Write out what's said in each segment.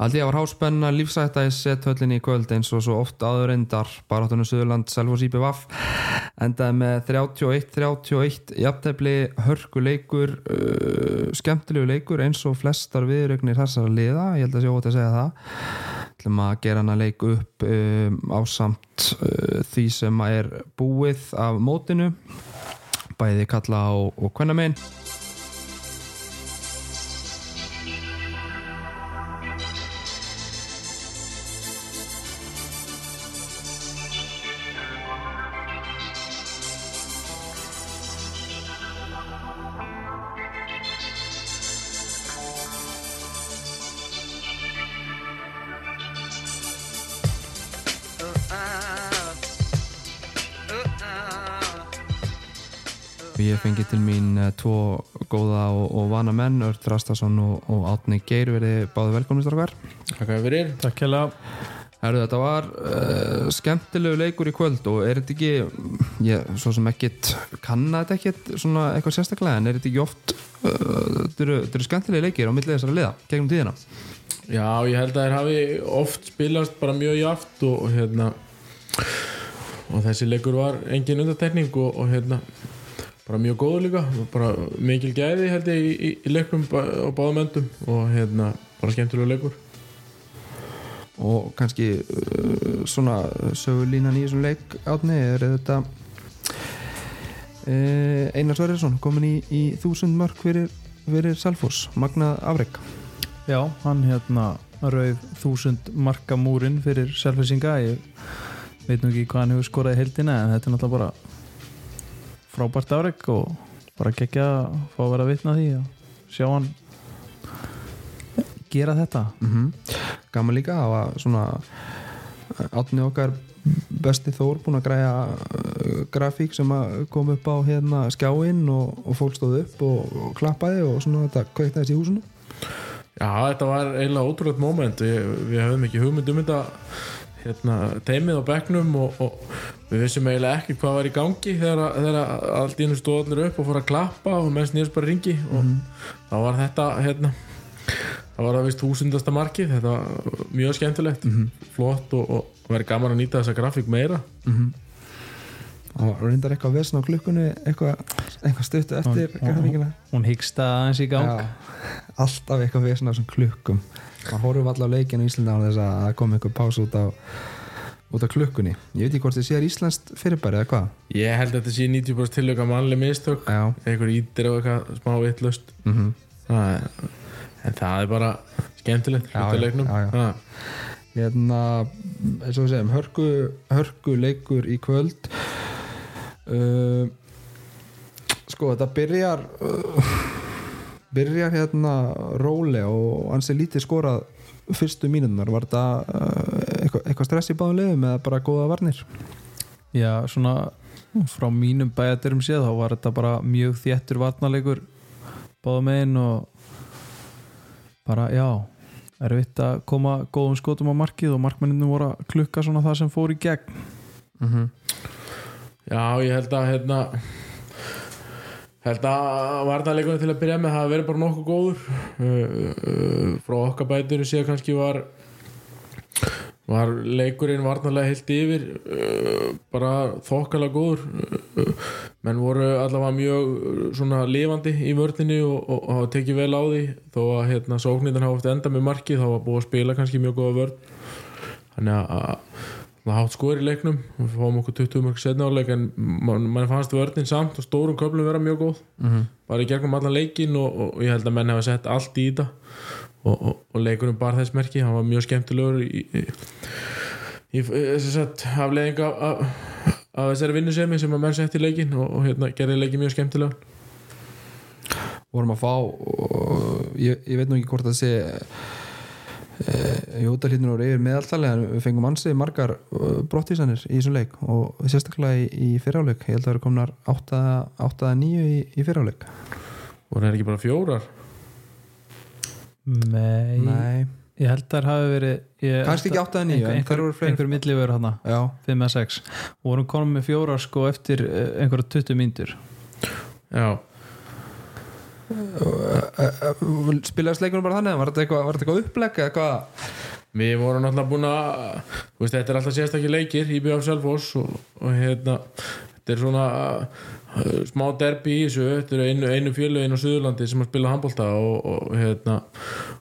Aldrei var háspenna lífsætta í sethöllinni í kvöld eins og svo oft áður endar baráttunum Suðurland Selvos IPVaf endaði með 31-31 jafntefli hörku leikur uh, skemmtilegu leikur eins og flestar viðrögnir þessara liða. Ég held að sé ótt að segja það. Ætlum að gera hana leik upp um, á samt uh, því sem er búið af mótinu. Bæði kalla á og hvenna megin Ört Rastason og, og Átni Geir verið báðu velkomnist okkar Takk fyrir Takk hella Herru, þetta var uh, skemmtilegu leikur í kvöld og er þetta ekki ég, svo sem ekkit kanna þetta ekkit svona eitthvað sérstaklega en er þetta ekki oft uh, þetta eru, eru skemmtilegi leikir á millið þessara liða gegnum tíðina? Já, ég held að þér hafi oft spilast bara mjög jaft og, og hérna og þessi leikur var engin undartekning og, og hérna bara mjög góður líka bara mikil gæði held ég í, í, í leikum á báðum endum og hérna bara skemmtilegu leikur. Og kannski uh, svona sögulínan í þessum leik átni er þetta uh, Einar Sverjesson komin í, í þúsund mörg fyrir, fyrir Salfors, magnað afreg Já, hann hérna rauð þúsund marka múrin fyrir selfisinga ég veit nú ekki hvað hann hefur skorað í heldina en þetta er náttúrulega bara frábært afreg og bara geggja að fá að vera að vitna því og sjá hann gera þetta. Mm -hmm. gaman líka að hafa svona átni okkar besti þór búin að græja uh, grafík sem að kom upp á hérna skjáinn og, og fólk stóð upp og, og klappaði og svona þetta kveiktaðist í húsinu. Já, þetta var eiginlega ótrúlega moment. Við, við höfum ekki hugmynd um þetta hérna, teimið á bekknum og, og við vissum eiginlega ekki hvað var í gangi þegar, þegar allt ínum stóð allir upp og fór að klappa og menn snýðist bara ringi og mm. þá var þetta hérna það var að vist húsundasta markið þetta var mjög skemmtilegt mm -hmm. flott og, og verið gaman að nýta þessa grafík meira mm -hmm. og reyndar eitthvað vesna á klukkunni eitthvað, eitthvað stuttu eftir hún, hún hyggsta aðeins í gang Já, alltaf eitthvað vesna á klukkum maður horfum alltaf á leikinu í Íslanda á þess að það kom eitthvað pás út á út af klukkunni, ég veit ekki hvort þið sér Íslandst fyrirbæri eða hvað? Ég held að þetta sé 90% tilöka mannleg mistök. Eitthvað ítir og eitthvað smá vittlust mm -hmm. það en það er bara skemmtilegt hérna eins og við segjum hörku, hörku leikur í kvöld. Uh, sko þetta byrjar uh, byrjar hérna róli og hans er lítið skorað fyrstu mínunar var þetta uh, eitthvað, eitthvað stress í báðum liðum eða bara góða varnir já svona frá mínum bæjaturum séð þá var þetta bara mjög þéttur varnarleikur báðum einn og bara já erfitt að koma góðum skotum á markið og markmenninu voru að klukka svona það sem fór í gegn mm -hmm. Já, ég held að hérna held að varnarleikunni til að byrja með hafa verið bara nokkuð góður. Uh, uh, frá okkar bætur séu kannski var var leikurinn varnarlega heilt yfir uh, bara þokkalega góður. Menn voru allavega mjög svona lifandi í vördinni og, og, og tekið vel á því. Þó að hérna sóknirinn hafa oft enda með marki þá var búið að spila kannski mjög góða vörd þannig að það hátt skor í leiknum. Við fáum okkur 20 mörg setna áleik en mann man fannst vördin samt og stórum köflum vera mjög góð. Mm -hmm. bara í gegnum allan leikin og, og ég held að menn hafa sett allt í þetta. Og leikunum bar þess merki. Hann var mjög skemmtilegur í, í, í, í afleðinga af að þessari vinnusemi sem að menn sett í leikin og, og hérna, gerði leikin mjög skemmtilega vorum að fá og, ég, ég veit nú ekki hvort að sé Jótalítinu voru yfir meðaltalega en við fengum ansið margar brottísanir í þessum leik og sérstaklega í, í fyriráleik ég held að það eru komnar 8-9 í, í fyriráleik voru það ekki bara fjórar? Nei, Nei. Ég held að það hafi verið Kannski ekki 8-9 einhver, einhver millivöru hana 5-6 og vorum komið með fjóra sko eftir eh, einhverja 20 myndur Já spilaðist leikunum bara þannig var þetta eitthvað, eitthvað upplegg eða hvað Við vorum náttúrulega búin að veist, þetta er alltaf sérstakki leikir í BF Selfoss og, og hérna þetta er svona uh, smá derbi í þessu, þetta er einu, einu fjöluðin á Suðurlandi sem að spila handbólta og, og hérna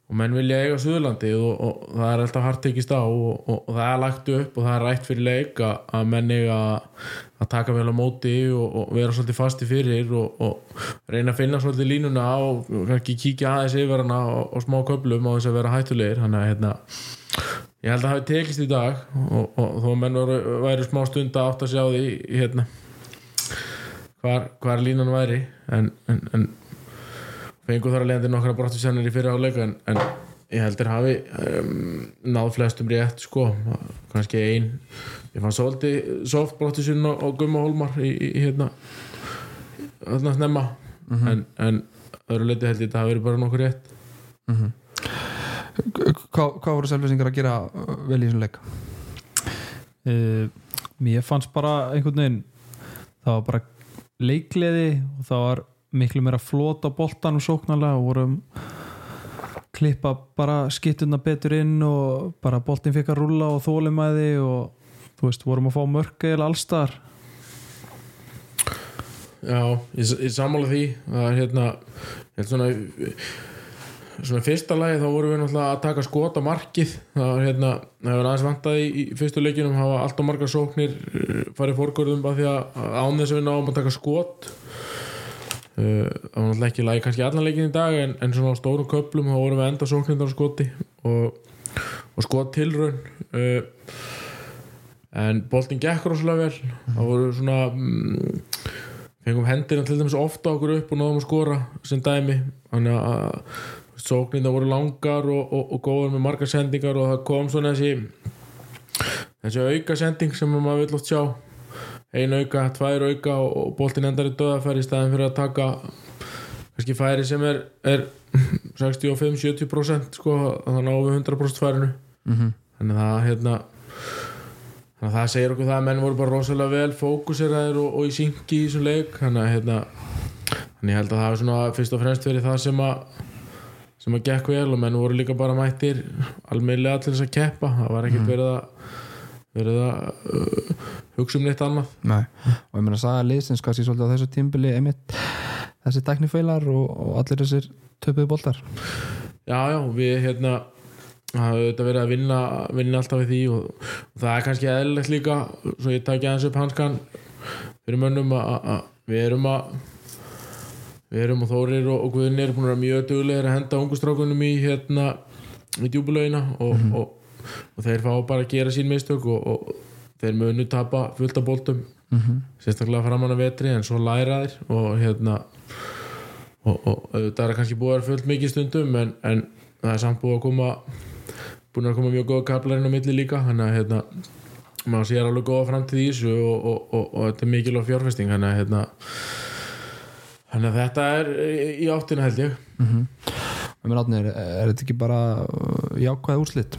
og menn vilja eiga Suðurlandi og, og það er alltaf hart tekist á og, og það er lagt upp og það er rætt fyrir leik að, að menn eiga að taka vel á móti og vera svolítið fasti fyrir og reyna að finna svolítið línuna og kannski kíkja aðeins yfir hana og smá köplum á þess að vera hættulegir. Þannig að hérna ég held að það hafi tekist í dag og, og þó menn væri smá stund að átt að sjá því hérna hvar, hvar línan væri. En, en, en fengu þar að leiðandi nokkra brottisennir í fyrir áleika en, en ég heldur hafi um, náð flestum rétt sko kannski ein ég fann svolítið soft brottisinn og, og gumma hólmar í, í, í hérna þarna snemma mm -hmm. en, en öðru leiti held ég þetta hafi verið bara nokkur rétt mm -hmm. Hvað, hvað voru selvisingar að gera vel í þessum leik? Uh, mér fannst bara einhvern veginn það var bara leikleði og það var miklu meira flót á boltan og sóknarlega og vorum klippa bara skittuna betur inn og bara boltin fikk að rulla og þólimæði og þú veist, vorum að fá mörg eða allstar Já, ég, ég samála því það er hérna held svona svona fyrsta lagi þá vorum við náttúrulega að taka skot á markið. Það var hérna, það hefur aðeins vantaði í fyrstu leikinum, hafa allt á margar sóknir farið fórgörðum bara því að án þess að við náum að taka skot það var náttúrulega ekki lagi kannski allan leikin í dag en, en svona á stórum köplum þá vorum við enda sóknindar á skoti og, og skot tilraun en boltin gekk rosalega vel. Það voru svona mm, fengum hendina til dæmis ofta okkur upp og náðum að skora sem dæmi. Þannig að sóknindar voru langar og, og, og góður með margar sendingar og það kom svona þessi þessi auka sending sem maður vill oft sjá ein auka, tvær auka og boltin endar í döðafæri í staðin fyrir að taka kannski færi sem er, er 65-70% sko, þannig á við 100% færinu. Mm -hmm. þannig að hérna þannig að það segir okkur það að menn voru bara rosalega vel fókuseraðir og, og í syngi í þessum leik. Þannig að hérna þannig ég held að það hafi svona fyrst og fremst verið það sem að sem að gekk vel og menn voru líka bara mættir almeinlega til þess að keppa. Það var ekkert verið að verið að uh, hugsa um neitt annað. Nei, og ég meina að saga liðsins kannski svolítið á þessu tímbili einmitt. Þessi teknifeilar og, og allir þessir töpuðu boltar. Já, já, við hérna hafa auðvitað verið að vinna, vinna alltaf við því og, og það er kannski eðlilegt líka svo ég takja aðeins upp hanskan fyrir mönnum að við erum að við erum og Þórir og, og Guðin er búin að vera mjög duglegir að henda ungustrákunum í hérna í djúbulauina og, mm -hmm. og, og þeir fá bara að gera sín mistök og þeir munu tapa fullt af boltum mm -hmm. sérstaklega framann að vetri en svo læra þeir og hérna og það er kannski búið að vera fullt mikið stundum en, en það er samt búið að koma búin að koma mjög góða kaplarinn á milli líka þannig að hérna maður sér alveg góða framtíð í þessu og, og, og, og þetta er mikilvæg fjárfesting þannig að hérna þannig að þetta er í áttina held ég mm -hmm. Átnir, er, er þetta ekki bara jákvæð úrslitt?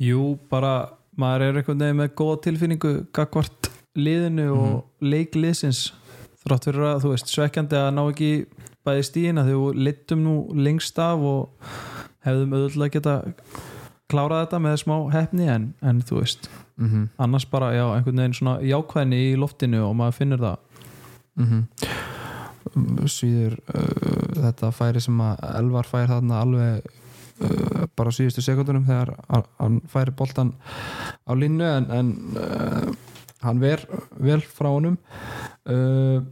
Jú, bara maður er einhvern veginn með góða tilfinningu gagvart liðinu mm -hmm. og leikliðsins þrátt fyrir að þú veist svekkjandi að ná ekki bæði stíina þegar við littum nú lengst af og hefðum auðvitað geta klárað þetta með smá hefni en, en þú veist mm -hmm. annars bara já, einhvern veginn svona jákvæðni í loftinu og maður finnur það mm -hmm. Svíður uh, þetta færi sem að Elvar fær þarna alveg uh, bara síðustu sekundunum þegar hann færi boltan á linnu en, en uh, hann ver vel frá honum. Uh,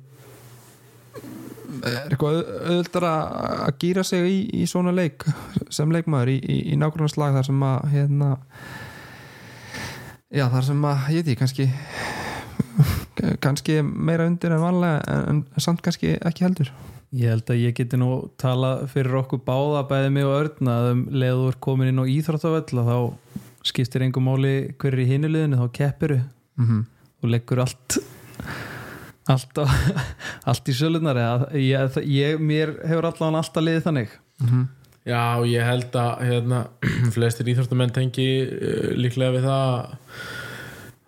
er eitthvað auðvitað að gýra sig í, í svona leik sem leikmaður í, í, í nákvæmlega slag þar sem að hérna já þar sem að ég ég kannski kannski meira undir en vanlega en, en samt kannski ekki heldur Ég held að ég geti nú tala fyrir okkur báða bæði mig og örna að um leiður komin inn á íþróttavöll þá skiptir engum máli hverju í hinuleginu þá keppiru mm -hmm. og leggur allt allt, á, allt í sölunar ég, ég, mér hefur allavega alltaf liðið þannig mm -hmm. Já, ég held að hérna, flestir íþróttamenn tengi uh, líklega við það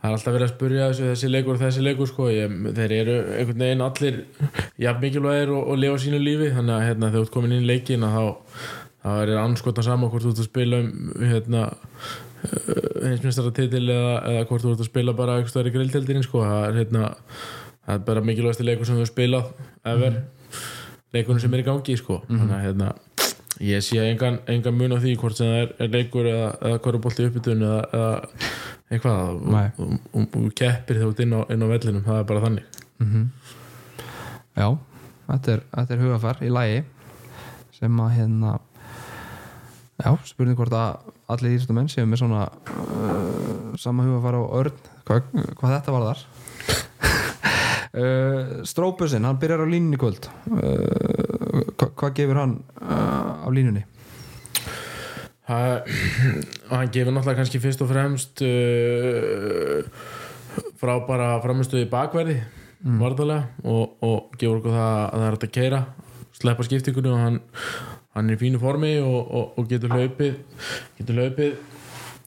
það er alltaf verið að spurja þessu, þessi leikur og þessi leikur sko. ég, þeir eru einhvern veginn allir jafn mikilvægir og, og lifa sínu lífi þannig að hérna, þegar þú ert komin inn í leikin þá, þá er það anskotan saman hvort þú ert að spila um hérna, heimsmyndstaratitil eða, eða hvort þú ert að spila bara eitthvað stærri grilltildin sko. það hérna það er bara mikilvægasti leikur sem þú spilað ever, leikurinn sem er í gangi sko. þannig að hérna ég sé engan, engan mun á því hvort sem það er, er leikur eða, eða hverjubolti uppbytun eða, eða eitthvað. Og, og, og, og keppir ert inn á, inn á vellinum það er bara þannig. Já, þetta er, þetta er hugafær í lægi sem að hérna já, spurning hvort að allir íþjóttumenn séu með svona uh, sama hugafær á örn hvað, hvað þetta var þar uh, Strópusinn, hann byrjar á línunni í kvöld. Uh, hva, hvað gefur hann uh, á línunni? Hann gefur náttúrulega kannski fyrst og fremst uh, frá bara framistuði bakverði mm. varðarlega og, og gefur okkur það að það er hægt að keira sleppa skiptingunni og hann, hann er í fínu formi og, og, og getur hlaupið getur hlaupið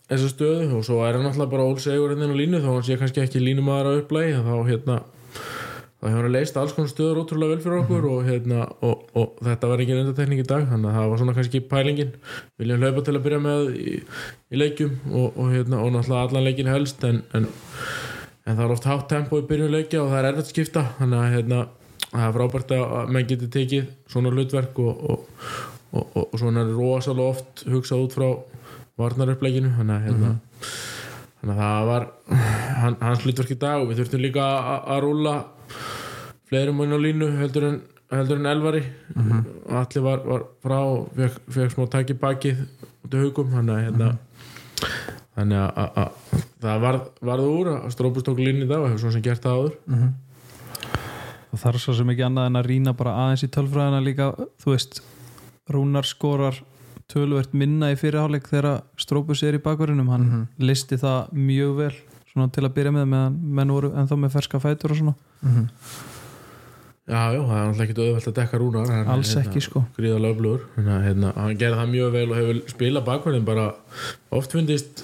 þessa stöðu og svo er hann náttúrulega bara ólsegur hérna á línu þó hann sé kannski ekki línumæður á upplægi þá hérna hefur hann leist alls konar stöður ótrúlega vel fyrir okkur og, hérna, og, og þetta var ekki endatekning í dag þannig að það var svona kannski pælingin. Viljum hlaupa til að byrja með í, í leikjum og, og, hérna, og náttúrulega allan leikin helst en, en, en það er oft hátt tempo í byrjun leikja og það er erfitt skipta þannig að hérna, það er frábært að menn geti tekið svona hlutverk og, og, og svona er rosalega oft hugsað út frá varnaröfleikinu þannig að hérna, þannig að það var hans hlutverk í dag og við þurftum líka að rúla fleirum inn á línu heldur en, heldur en elvari. Allir var, var frá fekk, fekk smá takk í bakið út þannig að hérna, þannig að, að, að það varð, varð úr að Strópus tók línu í dag og hefur svona sem gert það áður. Og það er svo sem ekki annað en að rýna bara aðeins í tölfræðina líka. Þú veist, Rúnar skorar tölvert minna í fyrirháleik þegar Strópus er í bakverðinum hann listi það mjög vel til að byrja með meðan menn voru ennþá með ferska fætur og svona Já, já, það er náttúrulega ekki auðvelt að dekka rúnar hann, alls ekki sko. gríðalega öflugur. Að hérna, hann gerði það mjög vel og hefur spilað bakverðin bara. Oft fundist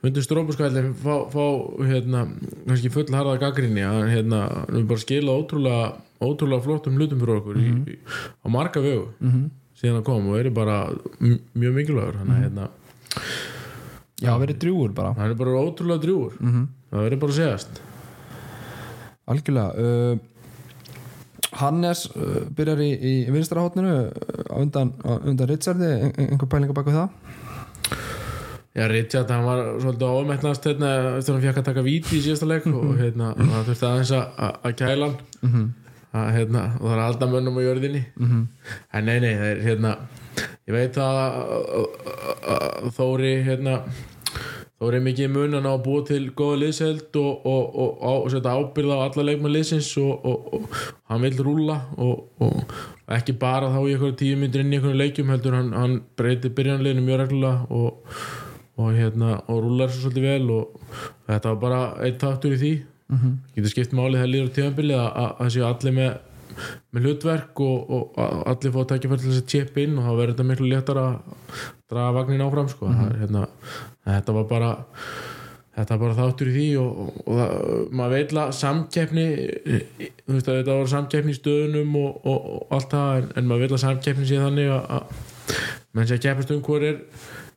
fundist strópuskallin fá, fá hérna, kannski full harða gaggrinni hann hérna, hefur bara skilað ótrúlega ótrúlega flottum hlutum fyrir okkur í, í, á marga vegu síðan að kom og er bara mjög mikilvægur. Hann, hérna, Já, verið drjúur bara. hann er bara ótrúlega drjúgur. Það verður bara að segjast Algjörlega uh, Hannes uh, byrjar í, í vinstra hótninu á undan, undan Richardi. Ein, ein- einhver pælinga bak við það? Já, Richard, hann var svolítið ámettnast hérna, eftir að hann fekk að taka víti í síðasta leik og hérna, það þurfti aðeins að, kæla hann. Að, hérna, og það er alltaf mönnum á jörðinni. En nei, nei, það er hérna ég veit að Þóri hérna Þóri er mikið mun að ná að búa til góða liðsheld og, og, og, og, setja ábyrða á alla leikmann liðsins og, og, og hann vil rúla og, og ekki bara þá í einhverju tíu myndir inn í einhverju leikjum heldur hann, hann breytir byrjanleginu mjög reglulega og, og, hérna, og rúlar svo svolítið vel og þetta var bara eitt taktur í því mm -hmm. getur skipt máli þegar líður á tíðanbili að, að, að séu allir með, með hlutverk og, og að allir fá tækifæri til þess að chip inn og þá verður þetta miklu léttar að draga vagnin áfram sko. mm -hmm. hérna, þetta var bara þetta var bara þáttur í því og, og, og það, maður veitla samkeppni þú veist að þetta var samkeppni í stöðunum og, og, allt það en, en maður veitla samkeppni sé þannig að, menn sé að keppast um hver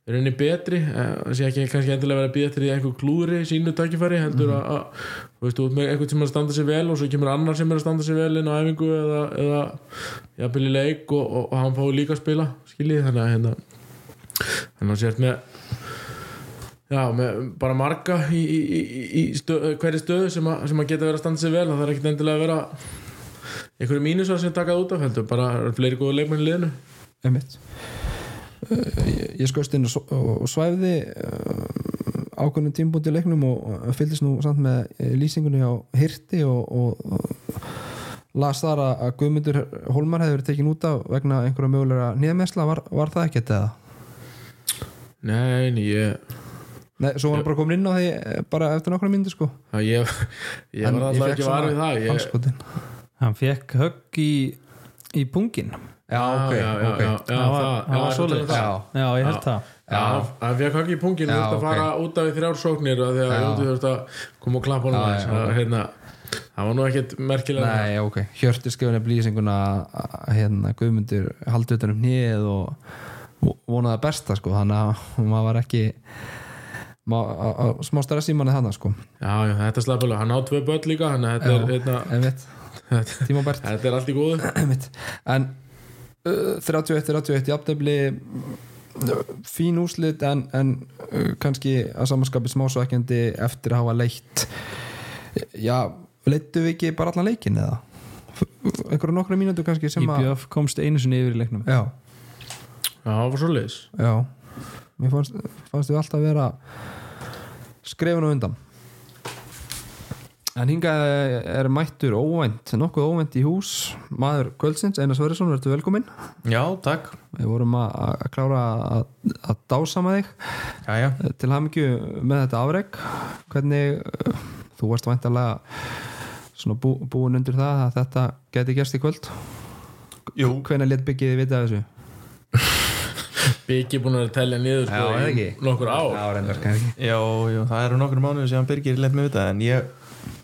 er henni betri eh, það sé ekki kannski endilega býða til því einhver klúðri sínu tækifæri heldur að, að þú veist, út með einhvern sem er að standa sig vel og svo kemur annar sem er að standa sig vel inn á æfingu eða, eða jafnvel í leik og hann fái líka að spila skiljið þannig að hérna þannig að sért með já, með bara marga í, í, í, stöð, hverju stöðu sem að, sem að geta verið að standa sig vel það er ekkert endilega að vera einhverju mínusar sem takað út af heldur bara fleiri góða leikmenn í liðinu Einmitt. Uh, ég, skoðst inn og, svæfði uh, ákveðnum tímbúndi leiknum og, og fylgdist nú samt með eh, lýsingunni á Hirti og, og, las þar að Guðmundur Hólmar hefði verið tekin út af vegna einhverja mögulega nýðamessla, var, var það ekkert eða? Nei, nei, ég Nei, svo var hann bara komin inn á því eh, bara eftir nokkra myndir sko. Já, ég, ég var alltaf ekki svona var við það ég, hann fekk högg í, í pungin. Já, ok, já, já, ok. já, Það var- það- það var það- já, Já, ég held það. Já, hann fekk ekki í pungin, Já, þú ert að fara út af í þrjár sóknir og þú þurft að koma og klappa Það, ok. hérna, það var nú ekkert merkilega. Nei, ok. Hjörti skrifunni blísinguna að hérna Guðmundur haldi utan um hnið og og vonaði það besta sko. Þannig að maður var ekki smá stress í manni þannig sko. Já, já, þetta slapp alveg, hann á tvö börn líka þannig að þetta er, hérna, einmitt, þetta, er allt í góðu. En uh, 31-31 jafntefli uh, fín úslit en, en uh, kannski að samanskapi smásvækjandi eftir að hafa leitt já, leittu við ekki bara allan leikin eða? Einhverju nokkru mínútu kannski sem að IBF komst einu sinni yfir í leiknum. Já, Já, það var svo leiðis já. Mér fannst, fannst við alltaf vera skrefun og undan. En hingað er mættur óvænt, nokkuð óvænt í hús maður Kvöldsins, Einar Sverrisson, verður velkominn. Já, takk. Við vorum að, klára að, dásama þig. Jæja. til hamingju með þetta afreg hvernig þú varst væntalega svona bú, búin undir það að þetta geti gerst í kvöld? Jú, hvernig let byggiði vita þessu Byggi búin að telja niður Já, sko, nokkur ár. Já, já, já, það eru nokkur mánuður sem Birgir mig við það en ég,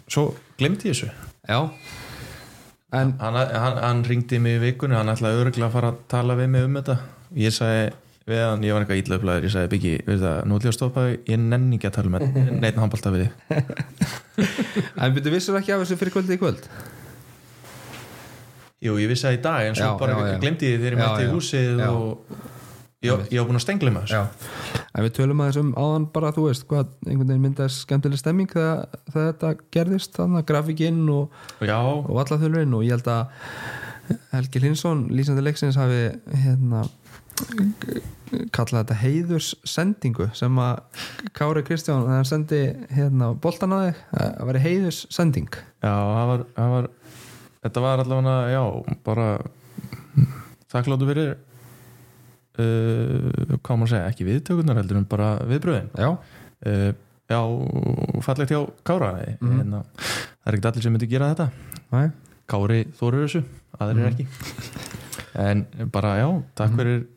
svo glemti ég þessu. Já. En, hann, hann, hann ringdi mig í vikunni hann ætlaði örgulega að fara að tala við mig um þetta. Ég sagði við hann, ég var eitthvað ítlöflaður ég sagði Biggi, við það, nú ætlum ég að stoppa ég nenni ekki að tala með neitt handbalta við þig. En byrju vissur ekki af þessu fyrir kvöldi í kvöld? Jú, ég vissi það í dag en svo Já, bara já, já. glemti ég þegar ég mætti í húsið Já. og ég, ég var búin að stengla með þessu. Já. En við tölum aðeins um áðan bara, þú veist hvað, einhvern veginn myndaði skemmtileg stemming þegar, þegar þetta gerðist, þannig að grafíkinn og, og vallaþulurinn og ég held að Helgi Linsson, lýsandi leiksins hafi hérna kallað þetta heiðurs sendingu sem að Kári Kristján þegar hann sendi hérna boltan á þig að veri heiðurs sending Já, það var, það var þetta var allavega, já, bara þakkláttu fyrir uh, hvað maður segja, ekki viðtökunar heldur en bara viðbröðin Já, uh, Já, fallegt hjá Kára Mhm. en það er ekkert allir sem myndi gera þetta. Næ, Kári þóru þessu, aðrir Mhm. ekki. En bara já, takk fyrir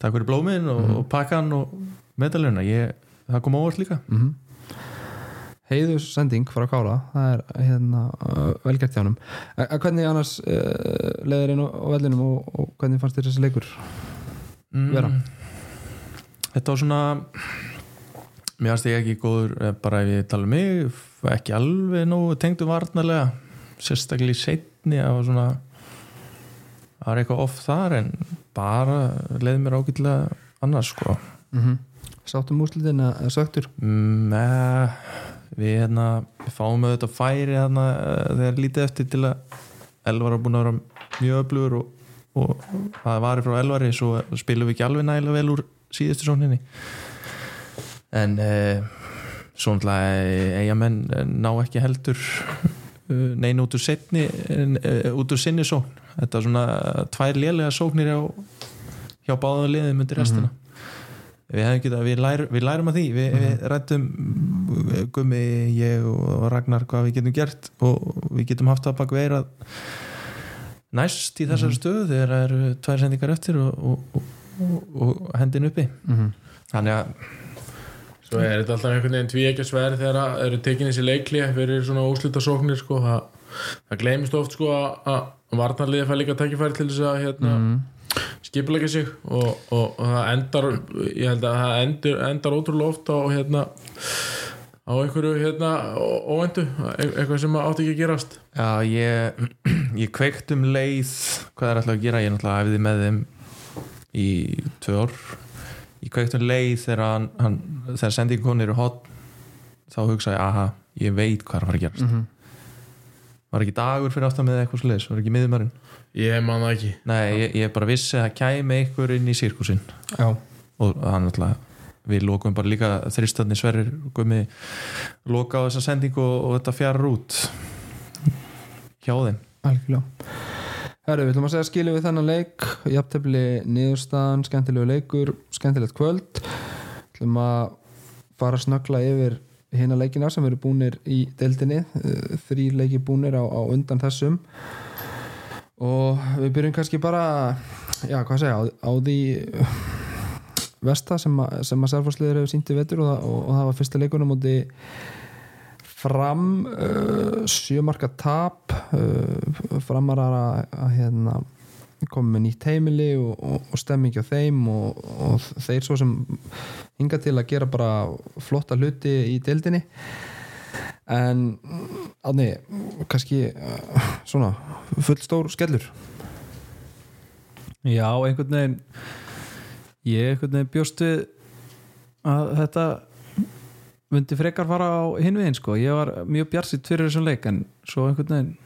takk fyrir blómin og, Mhm. og pakkan og medalina, ég, það kom óvart líka. Mm heiðurs sending frá Kára það er hérna velgert hjá hann hvernig annars uh, leðir inn á á vellinum og, og hvernig fannst þér þessi leikur vera? Mm. Þetta var svona mér fannst ég ekki góður eh, bara ef ég tala um mig ekki alveg nógu tengdu varnarlega sérstaklega í setni það var svona það var eitthvað off þar en bara leiði mér ágætlega annars sko mm -hmm. sáttum úrslitin að söktur mm, eh, við hérna við fáum auðvitað færi hérna eh, þegar lítið eftir til að Elvar var búin að vera mjög öflugur og, og það var frá Elvari svo spilum við ekki alveg nægilega vel úr síðustu sóninni en eh, svo náttúrulega eigamenn eh, ná ekki heldur eh, neina út úr setni eh, út úr sinni sókn. Þetta er svona tvær lélega sóknir hjá, hjá báða liðum undir restina. Við hefum getað, við, lær, við lærum að því. Við, við rættum Gummi, ég og Ragnar hvað við getum gert og við getum haft það bak veira næst í þessari stöðu þegar það eru tvær sendingar eftir og, og, og, og hendin uppi mm -hmm. þannig að Svo er þetta alltaf einhvern veginn tví ekki sverð þegar það eru tekin þessi leikli fyrir svona úslitasóknir sko, það, það gleymist oft sko að- varnarliði fær líka tækifæri til þess að hérna, Mhm. skipulegja sig og, og, og það endar ég held að það endur, endar ótrúlega oft á hérna á einhverju hérna ó- óvæntu e- eitthvað sem átti ekki að gerast Já, ég, ég kveikt um leið. Hvað er alltaf að gera, ég náttúrulega æfiði með þeim í tvö ár. Ég kveikt um leið þegar hann, hann þegar sendingu konir eru hot þá hugsa ég, aha, ég veit hvað er að fara að gerast. Mhm. var ekki dagur fyrir aftan með eitthvað sliðis, var ekki miðumarinn ég man það ekki. Nei, ég, ég bara vissi að það kæmi einhver inn í sirkusinn. Já, og hann náttúrulega við lokum bara líka þristarni sverrir og gummi loka á þessa sendingu og, og þetta fjarar út hjá þeim. Algjörlega. Herru, við ætlum að segja skilu við þennan leik. Jafntefli niðurstaðan, skemmtilegu leikur skemmtilegt kvöld. Við ætlum að fara að snöggla yfir hérna leikina sem eru búnir í deildinni. Þrý leiki búnir á, á undan þessum. Og við byrjum kannski bara já, hvað segja, á, á því versta sem, að- að Selfossliður hefur sínt í vetur og, og, og það var fyrsta leikunum móti fram uh, sjömarka tap uh, framarar að, að hérna komið með nýtt heimili og, og, og stemmingi á þeim og, og þeir svo sem hinga til að gera bara flotta hluti í deildinni. En aðni, kannski uh, svona fullstór skellur? Já, einhvern veginn ég einhvern veginn bjóst við að þetta myndi frekar fara á hinvegin sko, ég var mjög bjarsitt fyrir þessum leik en svo einhvern veginn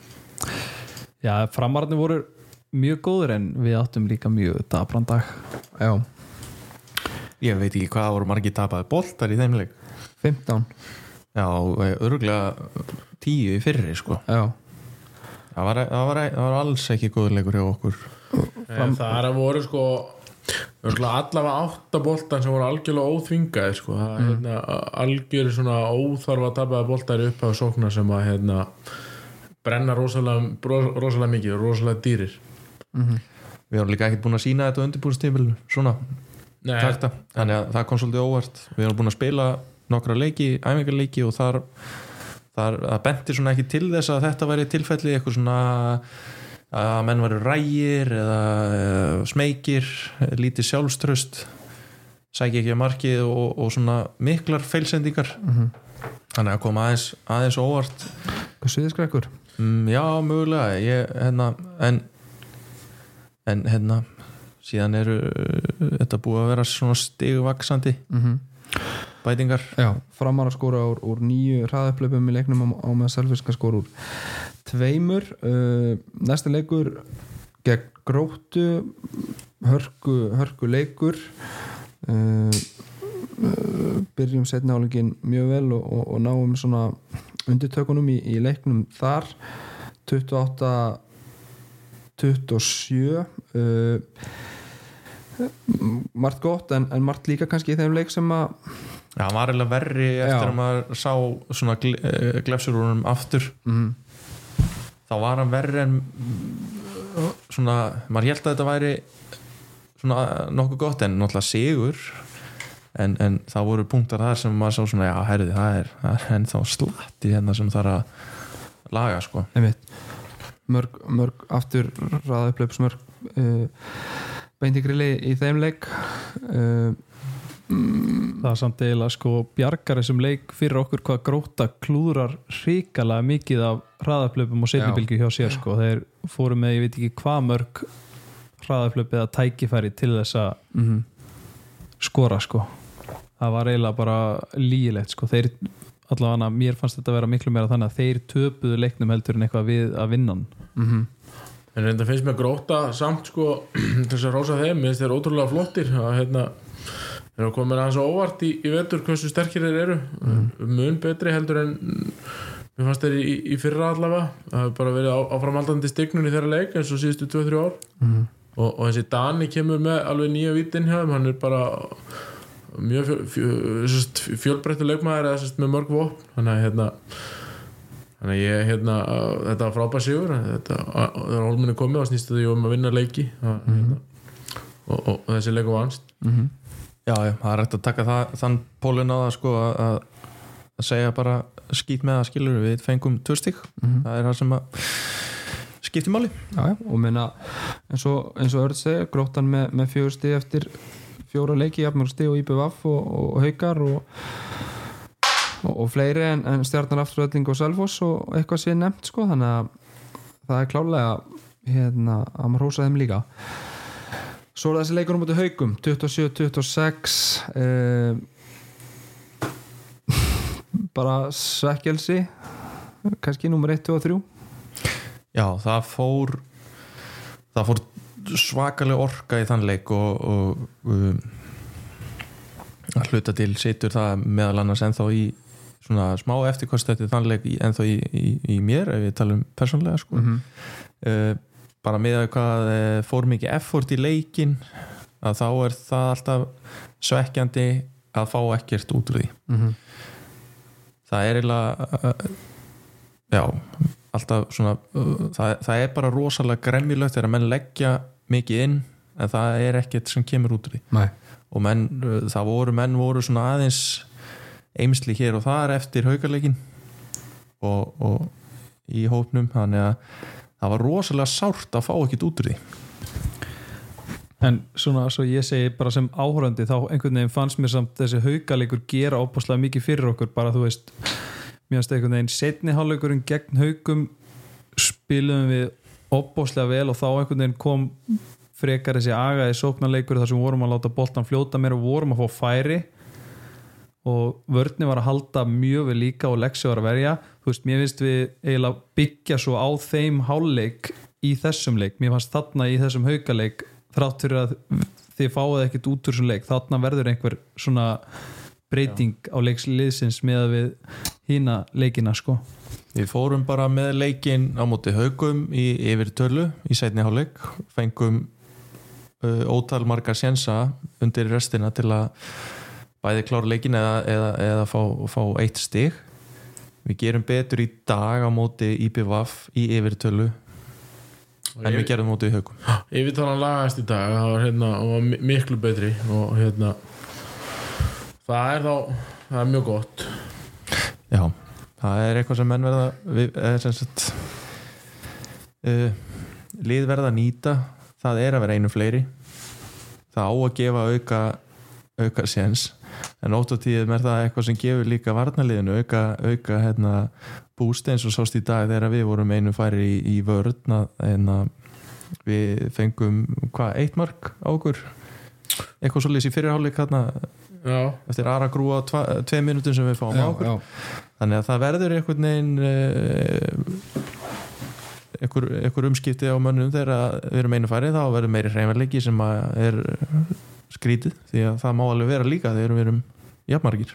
já, framararnir voru mjög góður en við áttum líka mjög dabran dag. Já, ég veit ekki hvað voru margir tapaði boltar í þeim leik. 15 já, örgulega tíu í fyrri sko. Já, það var, það var, það var alls ekki góður leikur hjá okkur. Fram... Það er að voru sko allavega átta boltar sem voru algjörlega óþvingaði sko. er hérna, algjör svona óþarfa tapaði boltar upp á sóknar sem að hérna, brenna rosalega, rosalega mikið og rosalega dýrir. Við erum líka ekkert búin að sína þetta undirbúrstífil svona takta, þannig að það kom svolítið óvart. Við erum búin að spila nokkra leiki æfingarleiki og þar, þar það benti svona ekki til þess að þetta væri tilfelli eitthvað svona að menn varu rægir eða, eða smeykir, lítið sjálfströst sækja ekki að markið og, og svona miklar feilsendingar. Þannig að koma aðeins, aðeins óvart. Hvað sviðiskrekkur mm, já, mögulega. Ég, hérna, en en hérna síðan eru uh, þetta búið að vera svona stigvaksandi mm bætingar. Já, framar að skora úr, úr nýju hraðaupplöpum í leiknum á, á með selfiska skora úr tveimur uh, næsta leikur gegn gróttu hörku, hörku leikur. Uh, uh, byrjum setna álingin mjög vel og, og, og náum svona undirtökunum í, í leiknum þar. 28 27 uh, margt gott en, en margt líka kannski í þeim leik sem að Já, hann var eiginlega verri eftir Já. að maður sá svona uh, glefsur úr honum aftur. Mm, þá var hann verri en svona, maður held að þetta væri svona nokkuð gott en náttúrulega sigur en, en það voru punktar þar sem maður sá svona já, herði, það er, það er ennþá slatt í hérna sem þarf að laga sko. Mörg, mörg aftur raða upplöpsmörg uh, beint í grilli í þeim leik. Uh, það er samt eiginlega sko bjargar þessum leik fyrir okkur hvað gróta klúðrar hrikalega mikið af hraðaflöpum og setnibilgi hjá sér sko. Þeir fóru með, ég veit ekki hvað mörg hraðaflöp eða tækifæri til þess að mm skora sko. Það var eiginlega bara lígilegt sko. Þeir allavega mér fannst þetta að vera miklu meira þannig að þeir töpuðu leiknum heldur en eitthvað við að vinna hann. -hmm. en reynda finnst mér gróta samt sko þess að rósa þeim, minnst þeir ótrúlega flottir að hérna þeir eru komin aðeins óvart í, í vetur hversu sterkir þeir eru. Mun betri heldur en mér fannst þeir í, í fyrra allavega. Það hefur bara verið á, áframaldandi stignun í þeirra leik eins og síðustu 2-3 ár. Mhm. og, og þessi Dani kemur með alveg nýja vítin hjá þeim, hann er bara mjög fjö, fjö, fjölbreyttu leikmaður eða með mörg vopn. Þannig að hérna þannig að ég hérna þetta var frábær sigur. Þetta, þegar Holmenni komið og snýst því um að vinna leiki. Að, hérna, og, og, og þessi leiku vannst Mhm. Já, já, það er hægt að taka það, þann pólun á það sko að, að- að segja bara skýt með það skilur við fengum tvö stík, Mhm. það er það sem að skipti máli. Já, já, og meina eins og, eins og Örd segir, gróttan með, með fjögur stig eftir fjóra leiki, jafnmörg stig og IPVF og, og haukar og, og, fleiri en, en stjarnar afturölding og Selfoss og eitthvað sé nefnt sko, þannig að það er klálega hérna, að maður hósa þeim líka Svo er þessi leikur um út í haukum 27-26 eh, bara svekkelsi kannski nummer 1, 2 og 3 Já, það fór það fór svakalega orka í þann leik og, og um, að hluta til situr það meðal annars ennþá í svona smá eftirkost eftir þann leik ennþá í, í, í mér ef við talum persónlega sko. mm uh, bara með að hvað uh, fór mikið effort í leikin að þá er það alltaf svekkjandi að fá ekkert út úr því -hmm. það er eiginlega uh, já, alltaf svona uh, það, það er bara rosalega gremmilegt þegar menn leggja mikið inn en það er ekkert sem kemur út úr því Nei. og menn, það voru menn voru svona aðeins eimsli hér og þar eftir haukarleikin og, og í hópnum þannig að það var rosalega sárt að fá ekkert út úr því. En svona svo ég segi bara sem áhörandi þá einhvern veginn fannst mér samt þessi haugalegur gera óbúslega mikið fyrir okkur. Bara þú veist, mér finnst einhvern veginn setni hálfleikurinn gegn haugum spilum við óbúslega vel og þá einhvern veginn kom frekar þessi agaði sóknarleikur þar sem vorum að láta boltan fljóta meira og vorum að fá færi og vörni var að halda mjög vel líka og Lexi var að verja. Þú veist, mér finnst við eiginlega byggja svo á þeim hálfleik í þessum leik, mér fannst þarna í þessum haugaleik þrátt fyrir að þið fáið ekkert út úr þessum leik, þarna verður einhver svona breyting á leiksliðsins með við hína leikina sko. Við fórum bara með leikin á móti haugum í yfir tölu í sætni hálfleik, fengum uh, ótal margar sjensa undir restina til að bæði klára leikin eða, eða, eða fá, fá eitt stig. Við gerum betur í dag á móti IPVAF í yfir tölu en við gerum móti í haugum Yfirtalan lagast í dag það var, hérna, var mi- miklu betri og hérna það er þá það er mjög gott. Já, það er eitthvað sem menn verða við, eða sem sagt uh, lið verða nýta. Það er að vera einu fleiri. Það á að gefa auka auka séns en ótt á tíðum er það eitthvað sem gefur líka varnaliðinu auka, auka hérna, búst eins og sást í dag þegar við vorum einu færi í, í vörn að, en við fengum hvað, eitt mark á okkur? Eitthvað svolítið í fyrirháleik hérna Já, eftir aðra grúa tvei minútum sem við fáum á okkur. já, þannig að það verður einhvern veginn eh, einhver, umskipti á mönnum þegar við erum einu farið þá verður meiri hreifarleiki sem er skrítið því að það má alveg vera líka þegar við erum jafnmargir.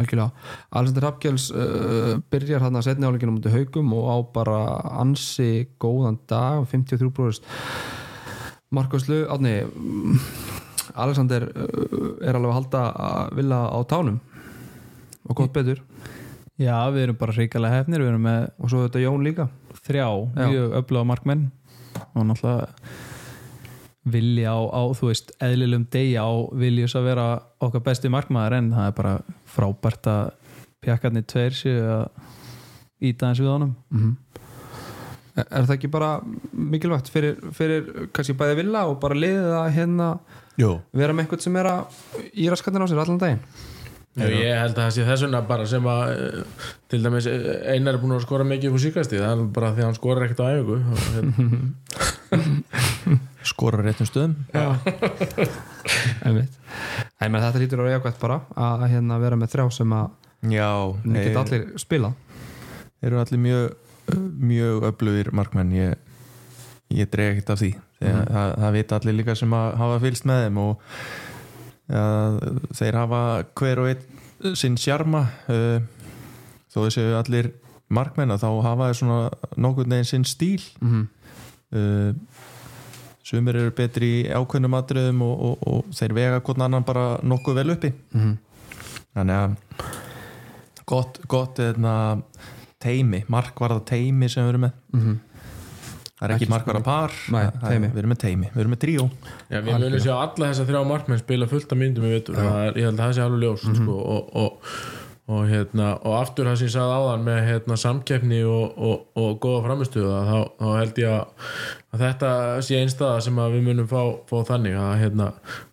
Algjörlega. Alexander Hapkjáls uh, byrjar hann að setja áleikinu mútið haugum og á bara ansi góðan dag 53 bróðist Markus Lu, átni Alexander uh, er alveg að halda að vilja á tánum? Og gott betur? Já, við erum bara hrikalega hefnir, við erum með og svo þetta Jón líka? þrjá Já. mjög öfluga markmenn. Og náttúrulega vilja á, á þú veist, eðlilegum degi á viljus að vera okkar besti markmaður en það er bara frábært að pjakkarnir tveir séu að íta eins við honum. Mm er, er það ekki bara mikilvægt fyrir, fyrir kannski bæði vilja og bara liðið að hérna Jú. vera með eitthvað sem er að í raskatinn á sér allan daginn? Já, ég held að það sé þess vegna bara sem að eh, til dæmis eh, Einar er búin að skora mikið upp á síkasti það er bara því að hann skorar ekkert á hérna, skora réttum stöðum. Menn þetta lítur að vera jákvæmt bara að hérna vera með þrjá sem að já, nú geta þeir allir spila eru allir mjög mjög öflugir markmenn. Ég, ég dreg ekkert af því. Þegar það, það vita allir líka sem að hafa fylgst með þeim og ja, þeir hafa hver og einn sinn sjarma. Uh, þó þessu allir markmenn að þá hafa þeir svona nokkurn veginn sinn stíl. Mm -hmm. uh, sumir eru betri í ákveðnum atriðum og, og, og þeir vega hvern annan bara nokkuð vel uppi. Mhm. þannig að gott, gott eðna, teimi, markvarða teimi sem við erum með. Mhm. það er ekki, Ekki markvarða par Nei, er- teimi. við erum með teimi, við erum með tríó. Já, við munum sjá alla þessa þrjá markmenn spila fullt af myndum það er, ég held að það sé alveg ljóst sko, og, og, og, hérna, og aftur það sem ég sagði áðan með hérna, samkeppni og, og, og góða framistuða þá, þá held ég að, að þetta sé einstæða sem við munum fá, fá þannig að hérna,